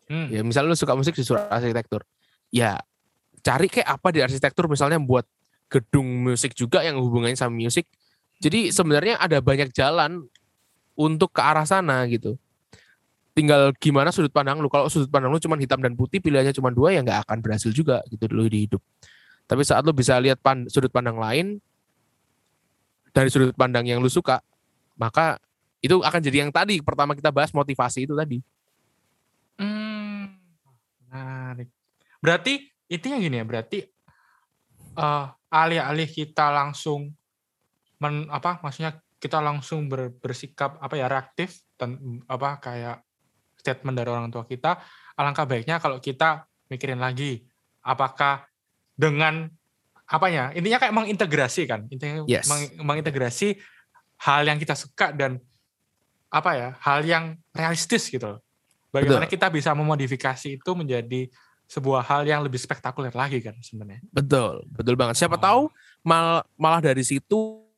Hmm. Ya, misalnya lu suka musik disuruh arsitektur. Ya, cari kayak apa di arsitektur misalnya buat gedung musik juga yang hubungannya sama musik. Jadi sebenarnya ada banyak jalan untuk ke arah sana gitu. Tinggal gimana sudut pandang lu. Kalau sudut pandang lu cuma hitam dan putih, pilihannya cuma dua ya nggak akan berhasil juga gitu dulu di hidup. Tapi saat lu bisa lihat pan- sudut pandang lain dari sudut pandang yang lu suka, maka itu akan jadi yang tadi pertama kita bahas motivasi itu tadi. Hmm, menarik. Berarti intinya gini ya, berarti eh alih-alih kita langsung men, apa maksudnya kita langsung ber- bersikap apa ya reaktif dan apa kayak statement dari orang tua kita, alangkah baiknya kalau kita mikirin lagi apakah dengan apa ya intinya kayak mengintegrasi kan intinya Yes. meng- mengintegrasi hal yang kita suka dan apa ya hal yang realistis gitu loh. Bagaimana kita bisa memodifikasi itu menjadi sebuah hal yang lebih spektakuler lagi kan sebenarnya. Betul, betul banget. Siapa Oh. tahu mal, malah dari situ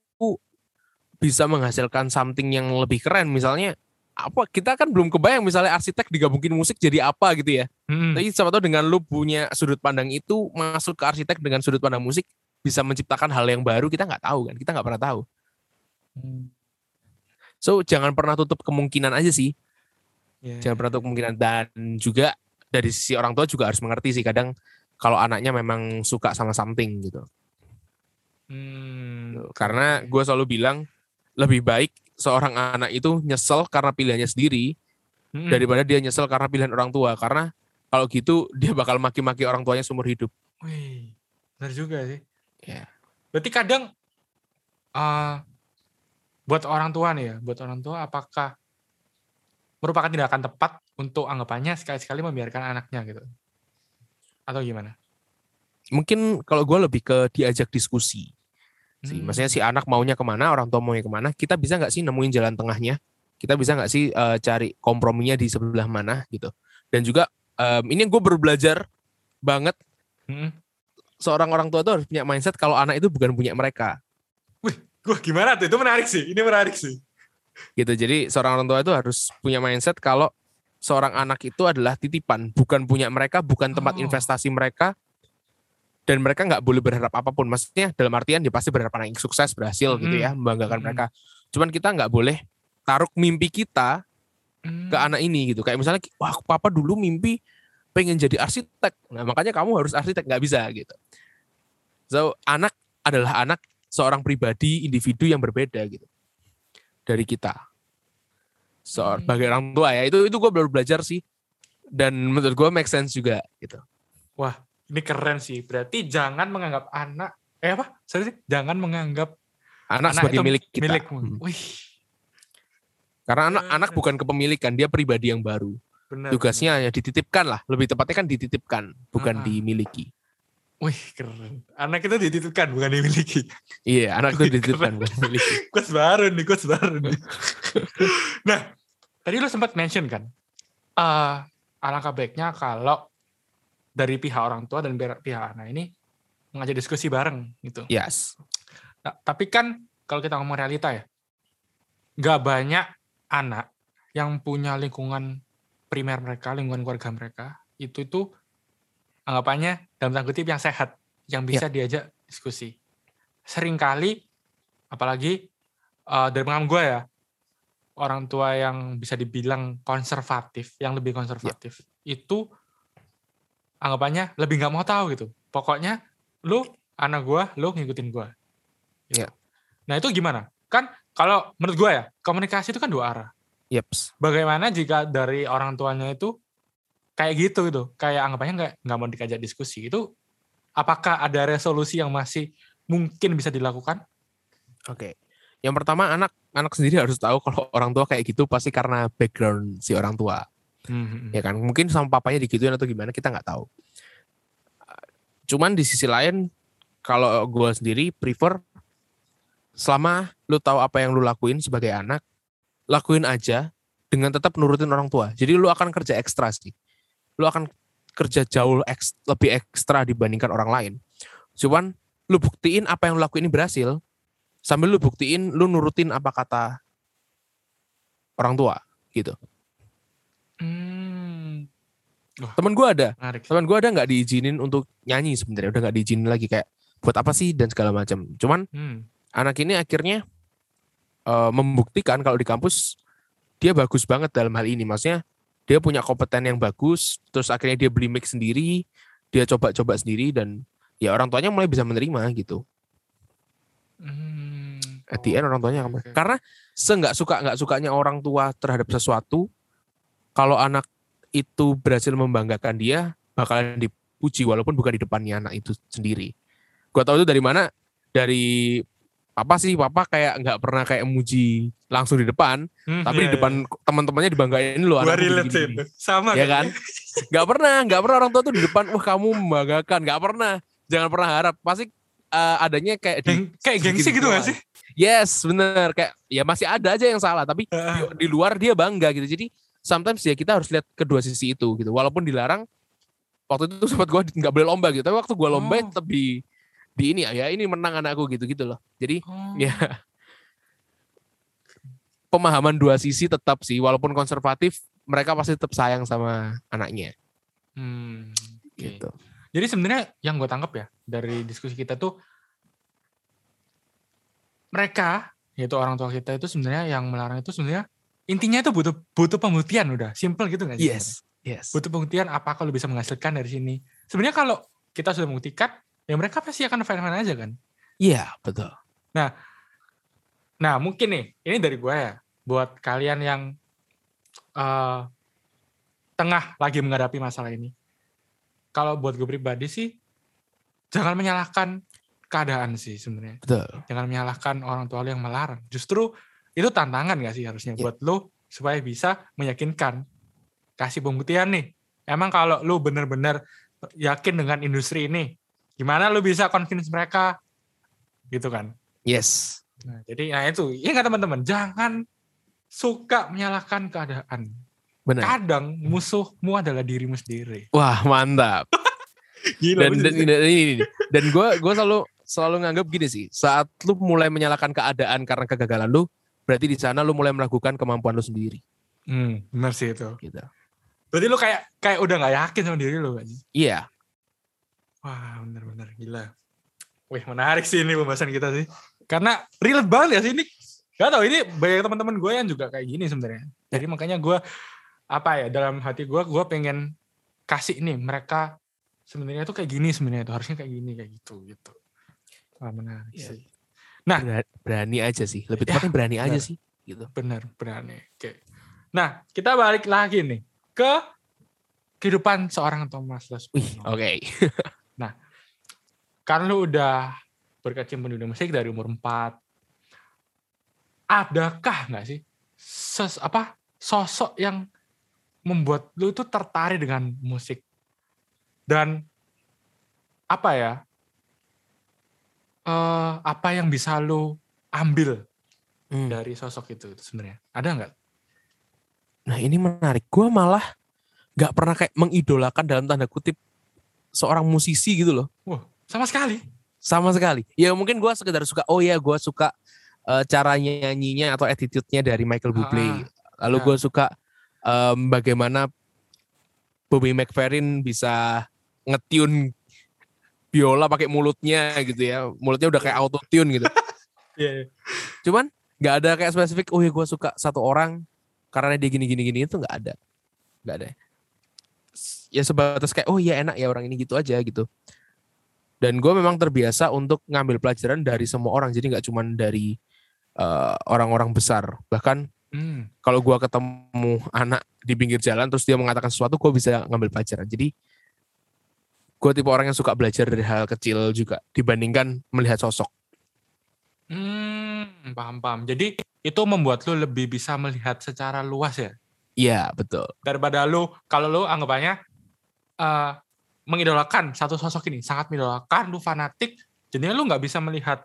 bisa menghasilkan something yang lebih keren. Misalnya apa kita kan belum kebayang misalnya arsitek digabungin musik jadi apa gitu ya. Hmm. Tapi siapa tahu dengan lu punya sudut pandang itu masuk ke arsitek dengan sudut pandang musik bisa menciptakan hal yang baru kita nggak tahu kan. Kita nggak pernah tahu. Hmm. So jangan pernah tutup kemungkinan aja sih. Ya, Jangan pernah tutup kemungkinan dan juga dari sisi orang tua juga harus mengerti sih kadang kalau anaknya memang suka sama something gitu. Hmm. Karena gue selalu bilang lebih baik seorang anak itu nyesel karena pilihannya sendiri Hmm. daripada dia nyesel karena pilihan orang tua. Karena kalau gitu dia bakal maki-maki orang tuanya seumur hidup. Wih, benar juga sih. Ya. Berarti kadang eh buat orang tua nih ya, buat orang tua apakah merupakan tindakan tepat untuk anggapannya sekali-sekali membiarkan anaknya gitu? Atau gimana? Mungkin kalau gue lebih ke diajak diskusi. Sih. Hmm. Maksudnya si anak maunya ke mana, orang tua maunya ke mana. Kita bisa nggak sih nemuin jalan tengahnya? Kita bisa nggak sih eh, cari komprominya di sebelah mana gitu. Dan juga em, ini gue baru belajar banget Hmm. seorang orang tua itu harus punya mindset kalau anak itu bukan punya mereka. Wah gimana tuh? Itu menarik sih. Ini menarik sih. gitu jadi seorang orang tua itu harus punya mindset kalau seorang anak itu adalah titipan bukan punya mereka bukan tempat Oh. investasi mereka dan mereka nggak boleh berharap apa pun maksudnya dalam artian dia pasti berharap anak yang sukses berhasil gitu Mm-mm. ya membanggakan Mm-mm. mereka cuman kita nggak boleh taruh mimpi kita Hmm. ke anak ini gitu kayak misalnya wah papa dulu mimpi pengen jadi arsitek nah makanya kamu harus arsitek nggak bisa gitu so anak adalah anak seorang pribadi individu yang berbeda gitu dari kita so, Hmm. sebagai orang tua ya itu itu gue baru belajar sih dan menurut gue make sense juga gitu Wah, ini keren sih. Berarti jangan menganggap anak eh apa? Sorry sih, jangan menganggap anak, sebagai itu milik kita milikmu. Hmm. Wih, karena anak anak bukan kepemilikan dia pribadi yang baru benar. tugasnya hanya dititipkan lah lebih tepatnya kan dititipkan bukan Ah. dimiliki Wih, keren. Anak itu dititipkan bukan dimiliki. iya anak itu dititipkan bukan dimiliki Quotes baru nih, quotes baru nih. nah, tadi lu sempat mention kan, eh alangkah baiknya kalau dari pihak orang tua dan pihak anak ini ngajak diskusi bareng gitu. yes Nah, tapi kan kalau kita ngomong realita ya, nggak banyak anak yang punya lingkungan primer mereka, lingkungan keluarga mereka, itu itu anggapannya dalam tanda kutip yang sehat, yang bisa diajak diskusi. Seringkali, apalagi uh, dari pengalaman gue ya, orang tua yang bisa dibilang konservatif, yang lebih konservatif, itu anggapannya lebih nggak mau tahu gitu. Pokoknya lu anak gue, lu ngikutin gue. Gitu. Iya. Nah itu gimana? Kan kalau menurut gue ya, komunikasi itu kan dua arah. Yeps. Bagaimana jika dari orang tuanya itu kayak gitu gitu, kayak anggapannya nggak nggak mau dikajak diskusi itu, apakah ada resolusi yang masih mungkin bisa dilakukan? Oke. Yang pertama anak anak sendiri harus tahu kalau orang tua kayak gitu pasti karena background si orang tua. Hmm. Ya kan? Mungkin sama papanya digituin atau gimana kita nggak tahu. Cuman di sisi lain kalau gue sendiri prefer selama lu tahu apa yang lu lakuin sebagai anak, lakuin aja dengan tetap nurutin orang tua. Jadi lu akan kerja ekstra sih. Lu akan kerja jauh eks, lebih ekstra dibandingkan orang lain. Cuman lu buktiin apa yang lu lakuin ini berhasil, sambil lu buktiin lu nurutin apa kata orang tua gitu. Hmm. Temen gue ada, menarik. teman gue ada nggak diizinin untuk nyanyi sebenarnya, udah nggak diizinin lagi kayak buat apa sih dan segala macam. Cuman Hmm. anak ini akhirnya eh, membuktikan kalau di kampus dia bagus banget dalam hal ini. Maksudnya dia punya kompeten yang bagus, terus akhirnya dia beli mic sendiri, dia coba-coba sendiri dan ya orang tuanya mulai bisa menerima gitu. Hmm. At the end orang tuanya oke. karena seenggak suka nggak sukanya orang tua terhadap sesuatu, kalau anak itu berhasil membanggakan dia, bakalan dipuji walaupun bukan di depannya anak itu sendiri. Gua tahu itu dari mana? Dari apa sih papa kayak nggak pernah kayak muji langsung di depan, Hmm, tapi iya, di depan teman-temannya dibanggain iya. Gua anakku relate itu. Sama Ya kan? Nggak pernah, nggak pernah orang tua tuh di depan, wah kamu membanggakan, nggak pernah. Jangan pernah harap, pasti eh, adanya kayak di Geng, kayak gengsi gitu gak sih? Yes, bener. Kayak ya masih ada aja yang salah, tapi di, di luar dia bangga gitu. Jadi sometimes ya kita harus lihat kedua sisi itu gitu. Walaupun dilarang, waktu itu sempat gue nggak boleh lomba gitu. Tapi waktu gue lomba Oh. tetap di di ini ya ini menang anakku gitu gitu loh. Jadi Oh. ya pemahaman dua sisi tetap sih. Walaupun konservatif, mereka pasti tetap sayang sama anaknya Hmm. oke. gitu. Jadi sebenarnya yang gue tangkap ya dari diskusi kita tuh mereka yaitu orang tua kita itu sebenarnya yang melarang itu sebenarnya intinya itu butuh butuh pembuktian udah simple gitu nggak sih? Yes, yes. Butuh pembuktian apa kalau bisa menghasilkan dari sini. Sebenarnya kalau kita sudah membuktikan ya mereka pasti akan fine-fine aja kan. Iya betul. Nah mungkin nih ini dari gue ya buat kalian yang eh, tengah lagi menghadapi masalah ini. Kalau buat gue pribadi sih jangan menyalahkan keadaan sih sebenarnya. Betul. Jangan menyalahkan orang tua lu yang melarang. Justru itu tantangan gak sih harusnya Iya. buat lu supaya bisa meyakinkan kasih pembuktian nih. Emang kalau lu bener-bener yakin dengan industri ini, gimana lu bisa convince mereka gitu kan? Yes. Nah, jadi nah itu, ingat teman-teman, jangan suka menyalahkan keadaan. Benar. Kadang musuhmu adalah dirimu sendiri. Wah mantap. Gila, dan dan, dan ini, ini dan gue gue selalu selalu nganggap gini sih saat lu mulai menyalahkan keadaan karena kegagalan lu berarti di sana lu mulai meragukan kemampuan lu sendiri Hmm, benar sih itu. gitu Berarti lu kayak kayak udah nggak yakin sama diri lu kan? iya Wah, benar-benar gila. Wih, menarik sih ini pembahasan kita sih. Karena relate banget ya sih ini. Gak tau, ini banyak teman-teman gue yang juga kayak gini sebenarnya. Jadi makanya gue, apa ya, dalam hati gue, gue pengen kasih ini, mereka sebenarnya tuh kayak gini sebenarnya tuh. Harusnya kayak gini, kayak gitu, gitu. Wah, menarik Iya. sih. Nah. Berani, aja sih lebih Ya, tepatnya berani aja benar. sih gitu Bener, berani. Oke. Nah, kita balik lagi nih ke kehidupan seorang Thomas wih oke kan lu udah berkecimpung di dunia musik dari umur 4 adakah nggak sih ses, apa sosok yang membuat lu itu tertarik dengan musik? Dan apa ya eh apa yang bisa lu ambil Hmm. dari sosok itu, itu sebenarnya? Ada nggak? Nah ini menarik. Gue malah nggak pernah kayak mengidolakan dalam tanda kutip seorang musisi gitu loh wah sama sekali sama sekali ya mungkin gue sekedar suka oh ya gue suka eh, cara nyanyinya atau attitude-nya dari Michael Bublé Lalu Ya. gue suka em, bagaimana Bobby McFerrin bisa ngetune biola pakai mulutnya gitu ya. Mulutnya udah kayak auto tune gitu. Iya. Cuman nggak ada kayak spesifik. Oh ya gue suka satu orang karena dia gini gini gini itu nggak ada, nggak ada. Ya sebatas kayak oh iya enak ya orang ini gitu aja gitu. Dan gue memang terbiasa untuk ngambil pelajaran dari semua orang. Jadi nggak cuman dari eh, orang-orang besar. Bahkan Hmm. kalau gua ketemu anak di pinggir jalan terus dia mengatakan sesuatu gue bisa ngambil pelajaran jadi gue tipe orang yang suka belajar dari hal kecil juga dibandingkan melihat sosok Hmm, paham paham. Jadi itu membuat lu lebih bisa melihat secara luas ya iya betul. Daripada lu kalau lu anggapannya eh mengidolakan satu sosok ini sangat mengidolakan lu fanatik jadinya lu nggak bisa melihat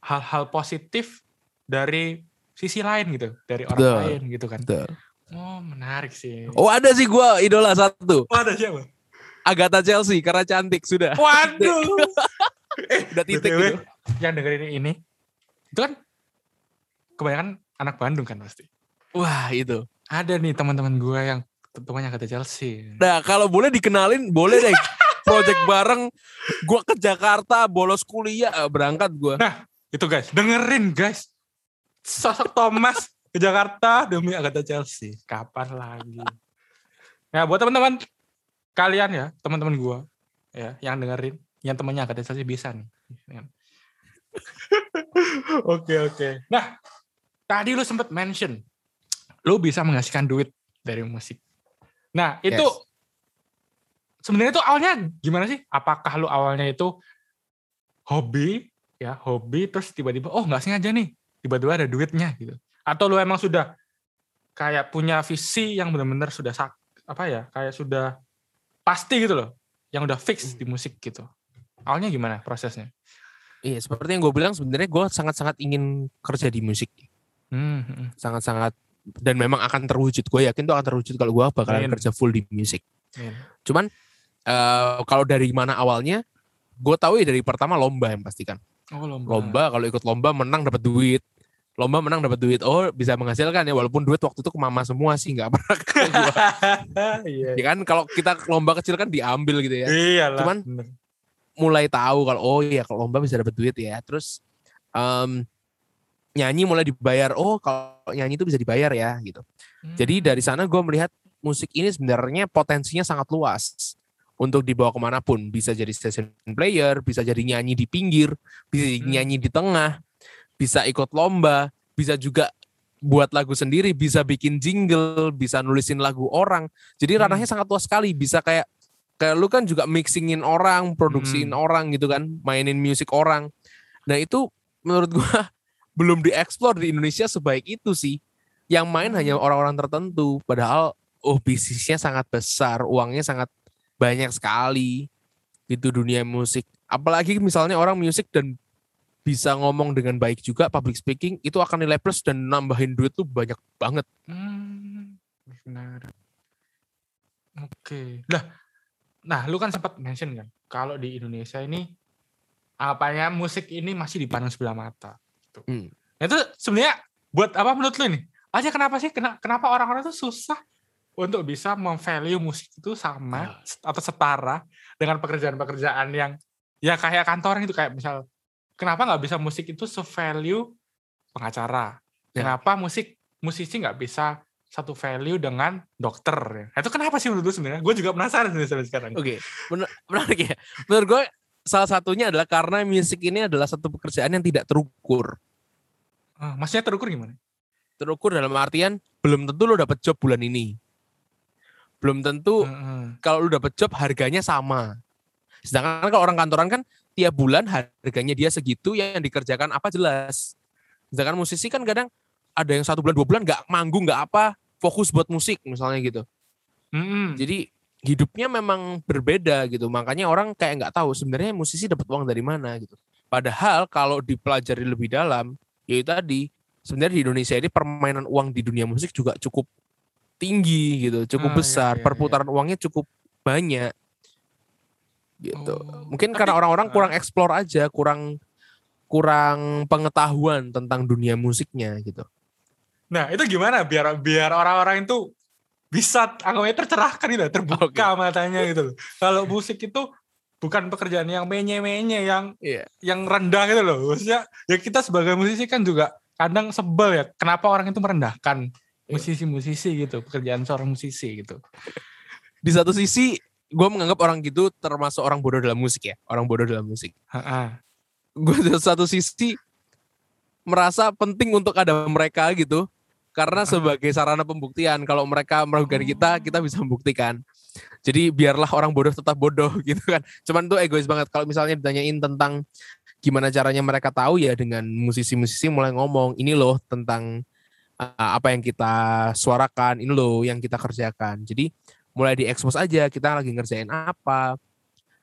hal-hal positif dari sisi lain gitu dari orang Betul. lain gitu kan. betul. Oh menarik sih. Oh ada sih gua idola satu. Oh, ada siapa? Agatha Chelsea karena cantik sudah. Waduh. Udah titik BTW, gitu. yang dengerin ini itu kan kebanyakan anak Bandung kan pasti. Wah itu ada nih teman-teman gue yang temannya kata Chelsea. Nah kalau boleh dikenalin boleh deh. Project bareng. Gua ke Jakarta bolos kuliah. Eh, berangkat gua. Itu guys. Dengerin guys. Sosok Thomas ke Jakarta demi Agatha Chelsea. Kapan lagi? Ya buat teman-teman kalian ya teman-teman gua ya yang dengerin yang temannya Agatha Chelsea bisa nih. Oke oke. Nah tadi lu sempat mention lu bisa menghasilkan duit dari musik. Nah itu Yes. sebenarnya itu awalnya gimana sih? Apakah lu awalnya itu hobi ya hobi terus tiba-tiba oh nggak sengaja nih tiba-tiba ada duitnya gitu. Atau lu emang sudah kayak punya visi yang benar-benar sudah sak apa ya kayak sudah pasti gitu loh yang udah fix di musik gitu. Awalnya gimana prosesnya? Iya seperti yang gue bilang sebenarnya gue sangat-sangat ingin kerja di musik. Hmm, hmm, sangat-sangat dan memang akan terwujud. Gue yakin tuh akan terwujud kalau gue bakalan Amin. kerja full di musik cuman eh, kalau dari mana awalnya gue tahu ya dari pertama lomba yang pastikan oh lomba. Lomba kalau ikut lomba menang dapat duit. Lomba menang dapat duit. Oh bisa menghasilkan ya walaupun duit waktu itu ke mama semua sih nggak pernah ke gua. iya. Ya kan kalau kita lomba kecil kan diambil gitu ya. Iyalah Cuman- mulai tahu kalau oh iya kalau lomba bisa dapat duit ya. Terus em, nyanyi mulai dibayar oh kalau nyanyi itu bisa dibayar ya gitu Jadi Hmm. dari sana gue melihat musik ini sebenarnya potensinya sangat luas untuk dibawa ke mana pun. Bisa jadi session player, bisa jadi nyanyi di pinggir, bisa Hmm. nyanyi di tengah, bisa ikut lomba, bisa juga buat lagu sendiri, bisa bikin jingle, bisa nulisin lagu orang. Jadi Hmm. ranahnya sangat luas sekali. Bisa kayak kayak lu kan juga mixingin orang, produksiin Hmm. orang gitu kan, mainin musik orang. Nah itu menurut gua belum dieksplor di Indonesia sebaik itu sih yang main Hmm. hanya orang-orang tertentu padahal oh bisnisnya sangat besar uangnya sangat banyak sekali itu dunia musik apalagi misalnya orang musik dan bisa ngomong dengan baik juga public speaking itu akan nilai plus dan nambahin duit tuh banyak banget Hmm, benar. Oke. Lah, nah lu kan sempat mention kan, kalau di Indonesia ini apa ya musik ini masih dipandang sebelah mata. Gitu. Hmm. Nah, itu sebenarnya buat apa menurut lu ini? Aja kenapa sih? Kena- Kenapa orang-orang tuh susah untuk bisa memvalue musik itu sama atau setara dengan pekerjaan-pekerjaan yang ya kayak kantoran itu kayak misal kenapa nggak bisa musik itu sevalue pengacara? Ya. Kenapa musik musisi nggak bisa satu value dengan dokter? ya? Nah, itu kenapa sih menurut lu sebenarnya? Gue juga penasaran sebenarnya sampai sekarang. oke benar menarik ya menurut gue salah satunya adalah karena musik ini adalah satu pekerjaan yang tidak terukur Ah, maksudnya terukur gimana? terukur dalam artian belum tentu lo dapet job bulan ini belum tentu Heeh. kalau lu dapet job harganya sama. Sedangkan kalau orang kantoran kan tiap bulan harganya dia segitu yang dikerjakan apa jelas. Sedangkan musisi kan kadang ada yang satu bulan dua bulan nggak manggung nggak apa fokus buat musik misalnya gitu. Mm-mm. Jadi hidupnya memang berbeda gitu. Makanya orang kayak nggak tahu sebenarnya musisi dapat uang dari mana gitu. Padahal kalau dipelajari lebih dalam, ya itu tadi sebenarnya di Indonesia ini permainan uang di dunia musik juga cukup tinggi gitu, cukup Ah, iya, besar. iya, iya. Perputaran uangnya cukup banyak. Gitu. Oh, Mungkin tapi- karena orang-orang ah. kurang eksplor aja, kurang kurang pengetahuan tentang dunia musiknya gitu. Nah, itu gimana biar biar orang-orang itu bisa anggapnya tercerahkan gitu, terbuka matanya gitu loh. Kalau musik itu bukan pekerjaan yang menye-menye yang Iya. yang rendah gitu loh. Maksudnya ya kita sebagai musisi kan juga kadang sebel ya. Kenapa orang itu merendahkan musisi-musisi gitu, pekerjaan seorang musisi gitu. Di satu sisi gue menganggap orang gitu termasuk orang bodoh dalam musik ya, orang bodoh dalam musik. Gue di satu sisi merasa penting untuk ada mereka gitu, karena sebagai sarana pembuktian kalau mereka meragukan kita, kita bisa membuktikan. Jadi biarlah orang bodoh tetap bodoh gitu kan. Cuman tuh egois banget kalau misalnya ditanyain tentang gimana caranya mereka tahu ya dengan musisi-musisi mulai ngomong ini loh tentang uh, apa yang kita suarakan, ini loh yang kita kerjakan. Jadi mulai diekspos aja kita lagi ngerjain apa,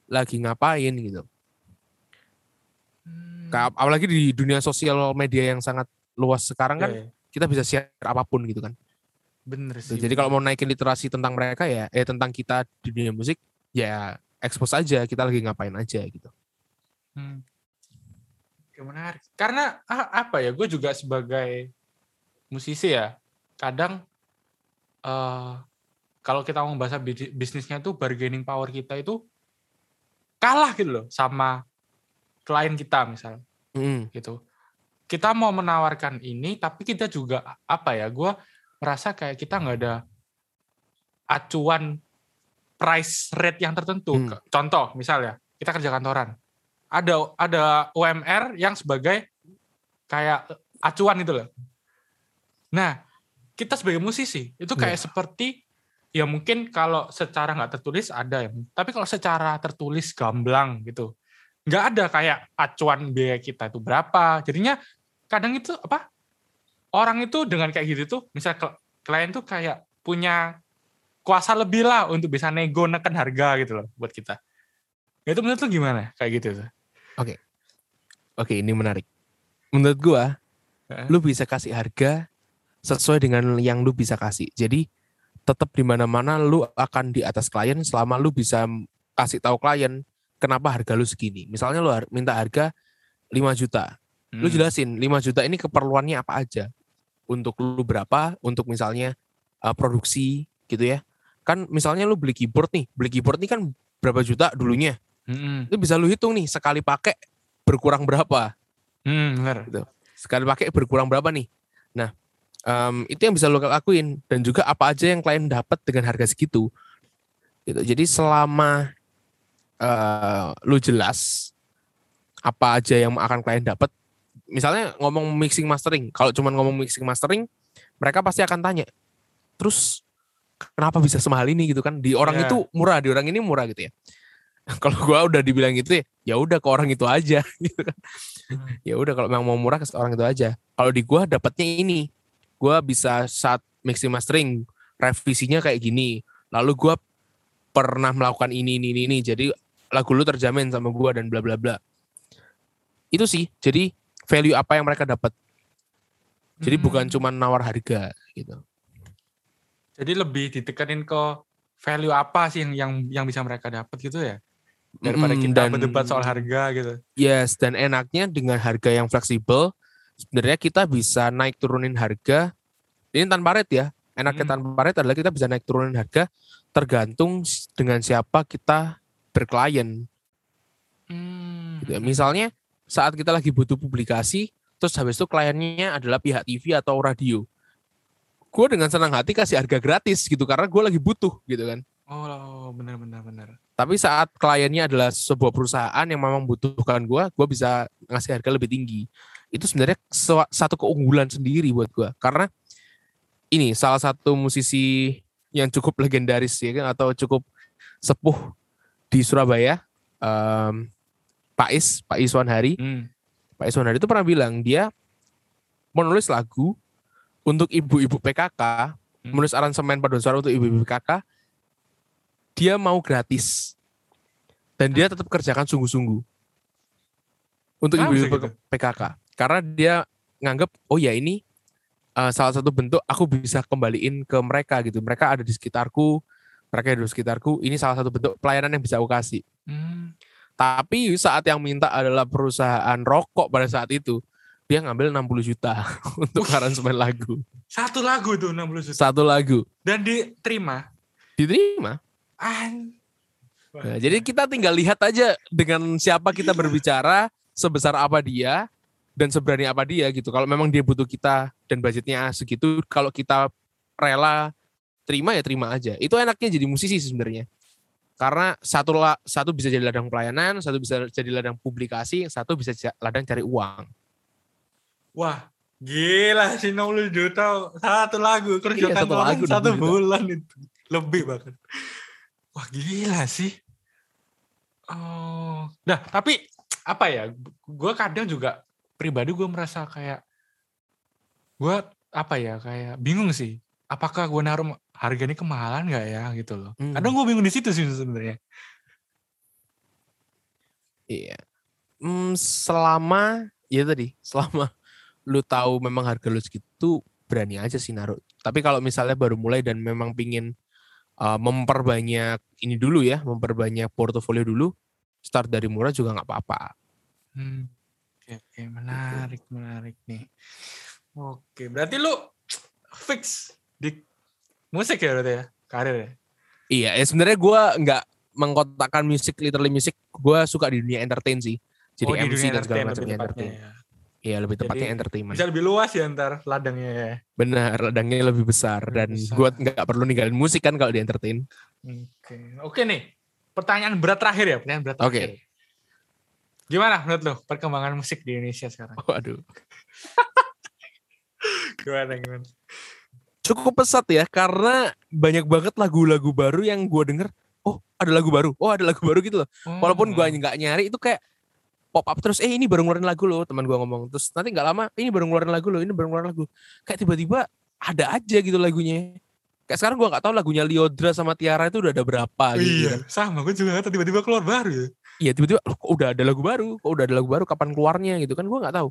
lagi ngapain gitu. Ka- Apalagi di dunia sosial media yang sangat luas sekarang kan Iya, iya. kita bisa share apa pun gitu kan. Bener sih. Jadi kalau mau naikin literasi tentang mereka ya, eh tentang kita di dunia musik ya ekspos aja kita lagi ngapain aja gitu. Hmm. Menarik. Karena ah, apa ya, gue juga sebagai musisi ya, kadang eh kalau kita mau bahasa bi- bisnisnya tuh bargaining power kita itu kalah gitu loh sama klien kita misal Mm, gitu. Kita mau menawarkan ini, tapi kita juga apa ya, gue merasa kayak kita nggak ada acuan price rate yang tertentu. Hmm. Contoh misalnya, kita kerja kantoran, ada ada UMR yang sebagai kayak acuan itu loh. Nah, kita sebagai musisi itu kayak seperti ya mungkin kalau secara nggak tertulis ada ya, tapi kalau secara tertulis gamblang gitu, nggak ada kayak acuan biaya kita itu berapa. Jadinya kadang itu apa orang itu dengan kayak gitu tuh, misal kl- klien tuh kayak punya kuasa lebih lah untuk bisa nego neken harga gitu loh buat kita. Itu menurut lu gimana kayak gitu tuh? Oke ini menarik. Menurut gua, Heeh. lu bisa kasih harga sesuai dengan yang lu bisa kasih. Jadi tetap di mana-mana lu akan di atas klien selama lu bisa kasih tahu klien kenapa harga lu segini. Misalnya lu minta harga 5 juta. Lu Hmm. jelasin 5 juta ini keperluannya apa aja. Untuk lu berapa, untuk misalnya uh, produksi gitu ya. Kan misalnya lu beli keyboard nih, beli keyboard nih kan berapa juta dulunya. Mm-mm. Itu bisa lu hitung nih sekali pakai berkurang berapa. Hmm, bener. Sekali pakai berkurang berapa nih. Nah, em, itu yang bisa lu lakuin dan juga apa aja yang klien dapat dengan harga segitu. Gitu. Jadi selama eh, lu jelas apa aja yang akan klien dapat. Misalnya ngomong mixing mastering, kalau cuma ngomong mixing mastering, mereka pasti akan tanya. Terus kenapa bisa semahal ini gitu kan? Di orang Iya. itu murah, di orang ini murah gitu ya. Kalau gua udah dibilang gitu ya, ya udah ke orang itu aja gitu kan. Ya udah kalau memang mau murah ke orang itu aja. Kalau di gua dapatnya ini, gua bisa saat mixing mastering revisinya kayak gini. Lalu gua pernah melakukan ini ini ini, ini. jadi lagu lu terjamin sama gua dan bla bla bla. Itu sih. Jadi value apa yang mereka dapat. Jadi bukan Hmm. cuma nawar harga gitu. Jadi lebih ditekanin ke value apa sih yang yang yang bisa mereka dapat gitu ya daripada kita dan- berdebat soal harga gitu. Yes, dan enaknya dengan harga yang fleksibel, sebenarnya kita bisa naik turunin harga. Ini tanpa rate ya. Enaknya Hmm. tanpa rate adalah kita bisa naik turunin harga tergantung dengan siapa kita berklien. Hmm. Gitu ya. Misalnya saat kita lagi butuh publikasi, terus habis itu kliennya adalah pihak TV atau radio. Gue dengan senang hati kasih harga gratis gitu karena gue lagi butuh gitu kan. Oh, benar benar benar. Tapi saat kliennya adalah sebuah perusahaan yang memang butuhkan gue, gue bisa ngasih harga lebih tinggi. Itu sebenarnya satu keunggulan sendiri buat gue. Karena ini salah satu musisi yang cukup legendaris ya kan, atau cukup sepuh di Surabaya, em, Pak Is, Pak Iswan Hari. Hmm. Pak Iswan Hari itu pernah bilang dia menulis lagu untuk ibu-ibu PKK, Hmm. menulis aransemen paduan suara untuk ibu-ibu PKK, dia mau gratis. Dan dia tetap kerjakan sungguh-sungguh. Untuk ibu-ibu gitu? PKK. Karena dia nganggep, oh ya ini uh, salah satu bentuk aku bisa kembaliin ke mereka gitu. Mereka ada di sekitarku, mereka ada di sekitarku. Ini salah satu bentuk pelayanan yang bisa aku kasih. Hmm. Tapi saat yang minta adalah perusahaan rokok pada saat itu, dia ngambil 60 juta untuk aransemen lagu. Satu lagu tuh 60 juta. Satu lagu. Dan diterima. Diterima. An. Nah, jadi kita tinggal lihat aja dengan siapa kita berbicara, sebesar apa dia, dan seberani apa dia gitu. Kalau memang dia butuh kita dan budgetnya segitu, kalau kita rela terima ya terima aja. Itu enaknya jadi musisi sebenarnya. Karena satu la, satu bisa jadi ladang pelayanan, satu bisa jadi ladang publikasi, satu bisa ladang cari uang. Wah, gila sih 60 juta satu lagu kerjakan Iya, satu lagu, satu 60 juta. bulan itu. Lebih bahkan. Wah, gila sih. Oh. Nah, tapi apa ya? Gue kadang juga pribadi gue merasa kayak gue apa ya kayak bingung sih. Apakah gue naruh harga ini kemahalan nggak ya gitu loh. Hmm. Kadang gue bingung di situ sih sebenarnya. Iya. Hmm, selama ya tadi, selama lu tahu memang harga lu segitu berani aja sih naruh. Tapi kalau misalnya baru mulai dan memang pingin uh, memperbanyak ini dulu ya, memperbanyak portofolio dulu, start dari murah juga nggak apa-apa. Hmm. Oke, oke, menarik, menarik nih. Oke, berarti lu fix di musik ya berarti ya, karir ya? Iya, ya sebenarnya gua nggak mengkotakkan musik literally musik, gua suka di dunia entertain sih. Jadi Oh, di MC dunia dan segala macamnya entertain. ya. Iya, lebih tepatnya Jadi, entertainment. Bisa lebih luas ya ntar ladangnya ya. Benar, ladangnya lebih besar Lebih dan besar. gua nggak perlu ninggalin musik kan kalau di entertain. Oke, oke nih. Pertanyaan berat terakhir ya, pertanyaan berat Oke. terakhir. Gimana menurut lo perkembangan musik di Indonesia sekarang? Waduh. Gimana gimana? Cukup pesat ya karena banyak banget lagu-lagu baru yang gue denger oh ada lagu baru oh ada lagu baru gitu loh. Walaupun gue nggak nyari itu kayak pop up terus eh ini baru ngeluarin lagu loh teman gue ngomong. Terus nanti nggak lama ini baru ngeluarin lagu loh ini baru ngeluarin lagu. Kayak tiba-tiba ada aja gitu lagunya. Kayak sekarang gue nggak tahu lagunya Liodra sama Tiara itu udah ada berapa Oh, gitu iya, kan. sama gue juga nggak tahu tiba-tiba keluar baru ya. iya tiba-tiba loh, kok udah ada lagu baru? Kok udah ada lagu baru? Kapan keluarnya? gitu kan gue nggak tahu.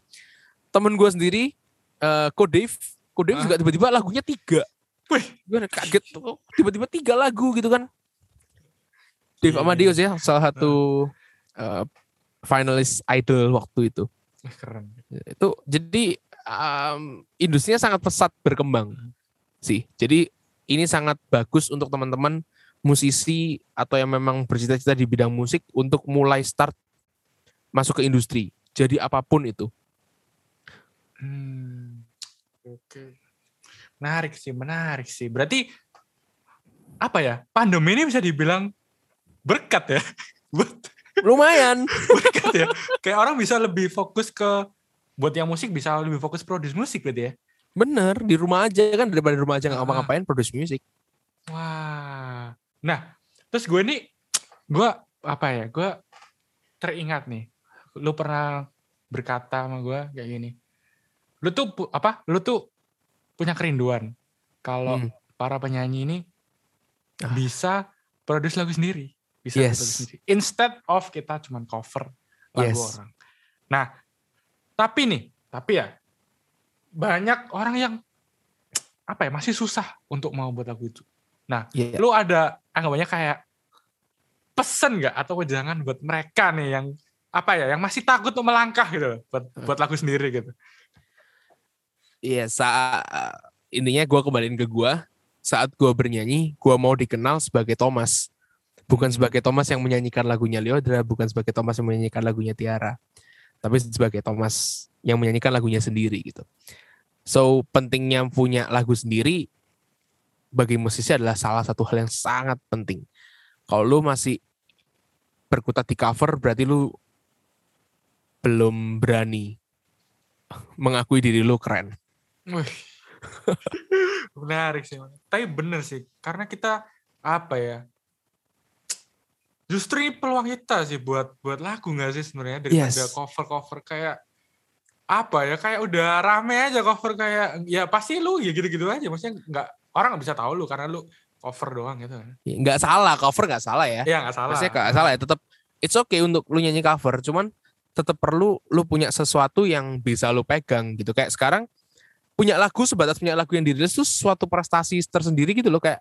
Temen gue sendiri eh Kodave Kodave Ah. juga tiba-tiba lagunya tiga. Wih, gue kaget tuh. Tiba-tiba tiga lagu gitu kan. Dave Iya. Amadeus ya salah satu uh, finalis idol waktu itu. Keren. itu jadi um, industrinya sangat pesat berkembang sih. Jadi ini sangat bagus untuk teman-teman musisi atau yang memang bercita-cita di bidang musik untuk mulai start masuk ke industri. Jadi apa pun itu. Hmm, oke. Menarik sih, menarik sih. Berarti apa ya? Pandemi ini bisa dibilang berkat ya. Buat lumayan berkat ya. Kayak orang bisa lebih fokus ke buat yang musik bisa lebih fokus produce musik berarti ya. bener di rumah aja kan daripada di rumah aja nggak Ah. ngapa-ngapain produce music Wah. Nah, terus gue nih gue apa ya? Gue teringat nih. Lu pernah berkata sama gue kayak gini. Lu tuh apa? Lu tuh punya kerinduan kalau Hmm. para penyanyi ini Ah. bisa produce lagu sendiri. Bisa Yes. produce sendiri. Instead of kita cuman cover lagu Yes. orang. Nah, tapi nih, tapi ya banyak orang yang apa ya masih susah untuk mau buat lagu itu. Nah, Iya. lu ada anggapannya kayak pesen nggak atau jangan buat mereka nih yang apa ya yang masih takut untuk melangkah gitu buat Hmm. buat lagu sendiri gitu. Iya, saat intinya gue kembaliin ke gue. Saat gue bernyanyi, gue mau dikenal sebagai Thomas, bukan sebagai Thomas yang menyanyikan lagunya Liodra, bukan sebagai Thomas yang menyanyikan lagunya Tiara, tapi sebagai Thomas yang menyanyikan lagunya sendiri gitu. So pentingnya punya lagu sendiri bagi musisi adalah salah satu hal yang sangat penting. Kalau lu masih berkutat di cover, berarti lu belum berani mengakui diri lu keren. Wih. Menarik sih. Tapi bener sih, karena kita apa ya? Justru ini peluang kita sih buat buat lagu nggak sih sebenarnya daripada Yes. cover-cover kayak apa ya kayak udah rame aja cover kayak ya pasti lu ya gitu-gitu aja maksudnya nggak orang nggak bisa tahu lu karena lu cover doang gitu Ya, nggak salah cover nggak salah ya ya nggak salah maksudnya nggak salah ya tetap it's okay untuk lu nyanyi cover cuman tetap perlu lu punya sesuatu yang bisa lu pegang gitu kayak sekarang punya lagu sebatas punya lagu yang dirilis tuh suatu prestasi tersendiri gitu loh kayak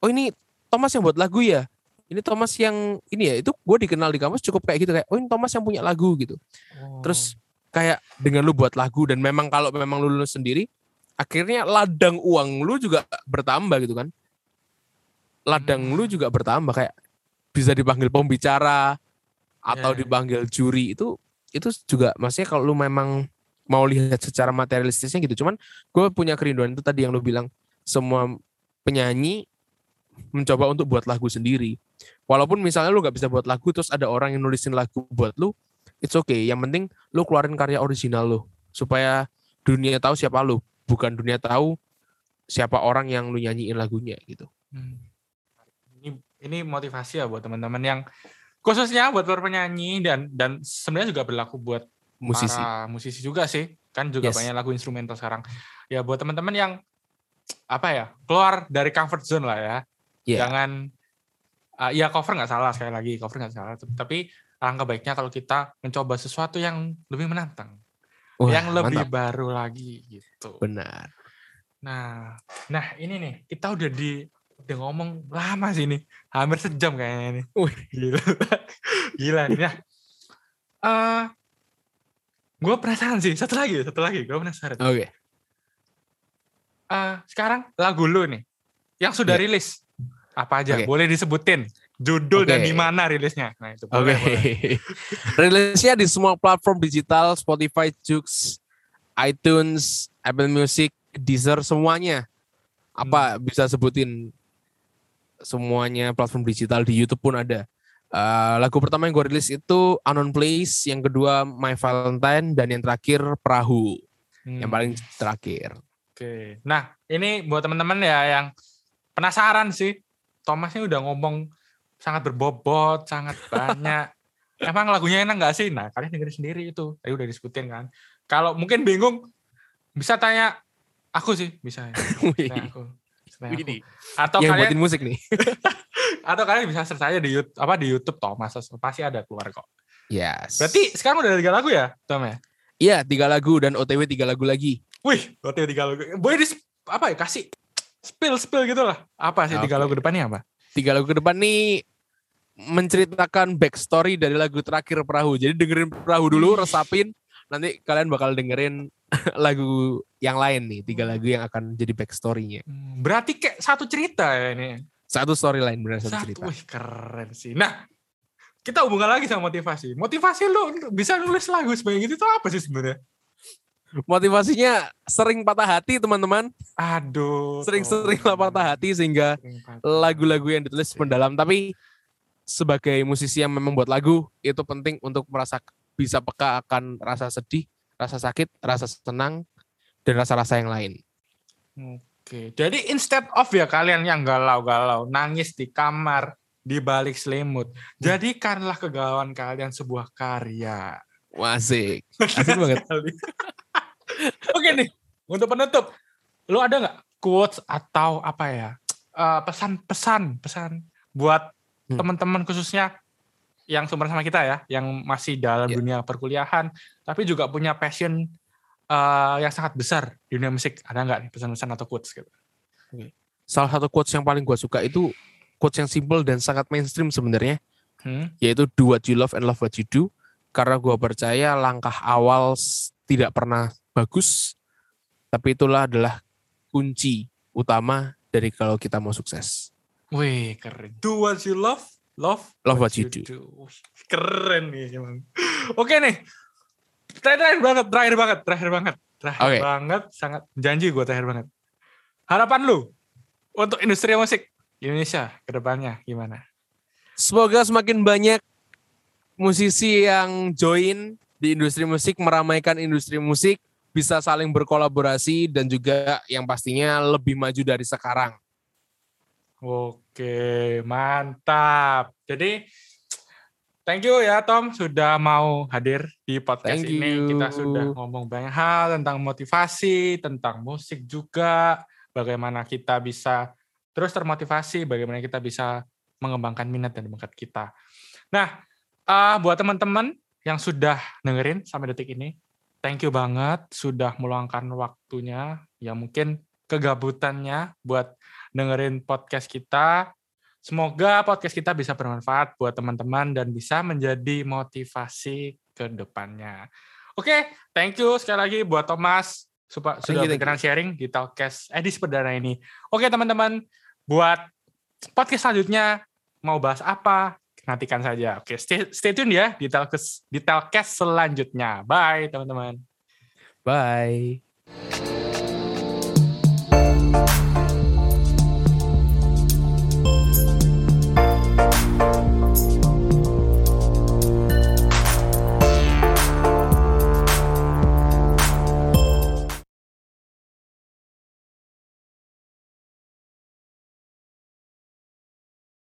oh ini Thomas yang buat lagu ya ini Thomas yang ini ya itu gue dikenal di kampus cukup kayak gitu kayak oh ini Thomas yang punya lagu gitu Oh. terus kayak dengan lu buat lagu dan memang kalau memang lu lulus sendiri akhirnya ladang uang lu juga bertambah gitu kan ladang Hmm. lu juga bertambah kayak bisa dipanggil pembicara atau Ya. dipanggil juri itu itu juga maksudnya kalau lu memang mau lihat secara materialistisnya gitu. Cuman gue punya kerinduan itu tadi yang lu bilang semua penyanyi mencoba untuk buat lagu sendiri. Walaupun misalnya lu nggak bisa buat lagu terus ada orang yang nulisin lagu buat lu it's okay. Yang penting lu keluarin karya original lu supaya dunia tahu siapa lu. Bukan dunia tahu siapa orang yang lu nyanyiin lagunya gitu. Hmm. Ini ini motivasi ya buat teman-teman yang khususnya buat para penyanyi dan dan sebenarnya juga berlaku buat musisi para musisi juga sih. Kan juga Yes. banyak lagu instrumental sekarang. Ya buat teman-teman yang apa ya, keluar dari comfort zone lah ya. Iya. Jangan uh, ya cover nggak salah sekali lagi, cover nggak salah, tapi alangkah baiknya kalau kita mencoba sesuatu yang lebih menantang, Wah, yang lebih mantap. baru lagi gitu. benar Nah, nah ini nih kita udah di udah ngomong lama sih nih, hampir sejam kayaknya nih. Wih. Gila, gila nih. Nah, eh gue penasaran sih, satu lagi, satu lagi, gue penasaran. oke Eh, sekarang lagu lu nih, yang sudah Iya. rilis, apa aja? Oke. Boleh disebutin judul dan Oke. di mana rilisnya? Nah itu Oke. boleh. Rilisnya di semua platform digital, Spotify, Joox, iTunes, Apple Music, Deezer, semuanya. Apa bisa sebutin semuanya platform digital di YouTube pun ada. Eh, lagu pertama yang gue rilis itu Unknown Place, yang kedua My Valentine, dan yang terakhir Perahu, yang Hmm. paling terakhir. Oke. Nah, ini buat teman-teman ya yang penasaran sih. Thomas ini udah ngomong sangat berbobot, sangat banyak. Emang lagunya enak nggak sih? Nah, kalian dengerin sendiri itu. Tadi udah disebutin kan. Kalau mungkin bingung, bisa tanya aku sih, bisa. Wih, Tanya aku. Bisa tanya aku. Atau yang kalian buatin musik nih. atau kalian bisa search aja di YouTube apa di YouTube Thomas pasti ada keluar kok. Yes. Berarti sekarang udah ada tiga lagu ya, Tom ya? Iya, tiga lagu dan OTW tiga lagu lagi. Wih, berarti tiga lagu. Boleh di apa ya kasih spill spill gitu lah. Apa sih tiga Oke. lagu depannya apa? tiga lagu ke depan nih menceritakan backstory dari lagu terakhir Perahu. Jadi dengerin Perahu dulu, resapin. Nanti kalian bakal dengerin lagu yang lain nih. Tiga lagu yang akan jadi backstory-nya. Hmm, Berarti kayak satu cerita ya ini. Satu storyline benar satu Satu, cerita. wih keren sih. Nah, kita hubungkan lagi sama motivasi. Motivasi lu bisa nulis lagu sebagai gitu itu apa sih sebenarnya? Motivasinya sering patah hati teman-teman. Aduh. Sering-sering lah patah hati sehingga lagu-lagu yang ditulis mendalam. Tapi sebagai musisi yang memang buat lagu, itu penting untuk merasa bisa peka akan rasa sedih, rasa sakit, rasa senang, dan rasa-rasa yang lain. Oke, jadi instead of ya kalian yang galau-galau, nangis di kamar, di balik selimut, jadikanlah kegalauan kalian sebuah karya. Wah, Asik. Banget. Oke nih, untuk penutup, lu ada nggak quotes atau apa ya eh, pesan-pesan pesan buat Hmm. teman-teman khususnya yang sumber sama kita ya, yang masih dalam Ya. dunia perkuliahan, tapi juga punya passion eh, yang sangat besar di dunia musik. Ada nggak nih pesan-pesan atau quotes gitu? Salah satu quotes yang paling gue suka itu quotes yang simple dan sangat mainstream sebenarnya, Hmm? yaitu do what you love and love what you do. Karena gue percaya langkah awal tidak pernah bagus, tapi itulah adalah kunci utama dari kalau kita mau sukses. Wih, keren. Do what you love, love, Love what you do. Wih, keren nih emang. Oke nih. Terakhir, banget, terakhir banget, terakhir banget. Terakhir Oke. banget, sangat janji gue terakhir banget. Harapan lu untuk industri musik Indonesia ke depannya gimana? Semoga semakin banyak musisi yang join di industri musik, meramaikan industri musik, bisa saling berkolaborasi dan juga yang pastinya lebih maju dari sekarang. Oke, mantap. Jadi thank you ya Tom sudah mau hadir di podcast Thank ini. you. Kita sudah ngomong banyak hal tentang motivasi, tentang musik juga, bagaimana kita bisa terus termotivasi, bagaimana kita bisa mengembangkan minat dan bakat kita. Nah, eh, buat teman-teman yang sudah dengerin sampai detik ini, thank you banget sudah meluangkan waktunya, ya mungkin kegabutannya buat dengerin podcast kita. Semoga podcast kita bisa bermanfaat buat teman-teman dan bisa menjadi motivasi ke depannya. Oke, thank you sekali lagi buat Thomas sudah you, thank berkenan sharing di Talkcast edisi perdana ini. Oke teman-teman, buat podcast selanjutnya mau bahas apa nantikan saja. Oke, stay, stay tune ya di Talkcast di Talkcast selanjutnya. Bye teman-teman. Bye.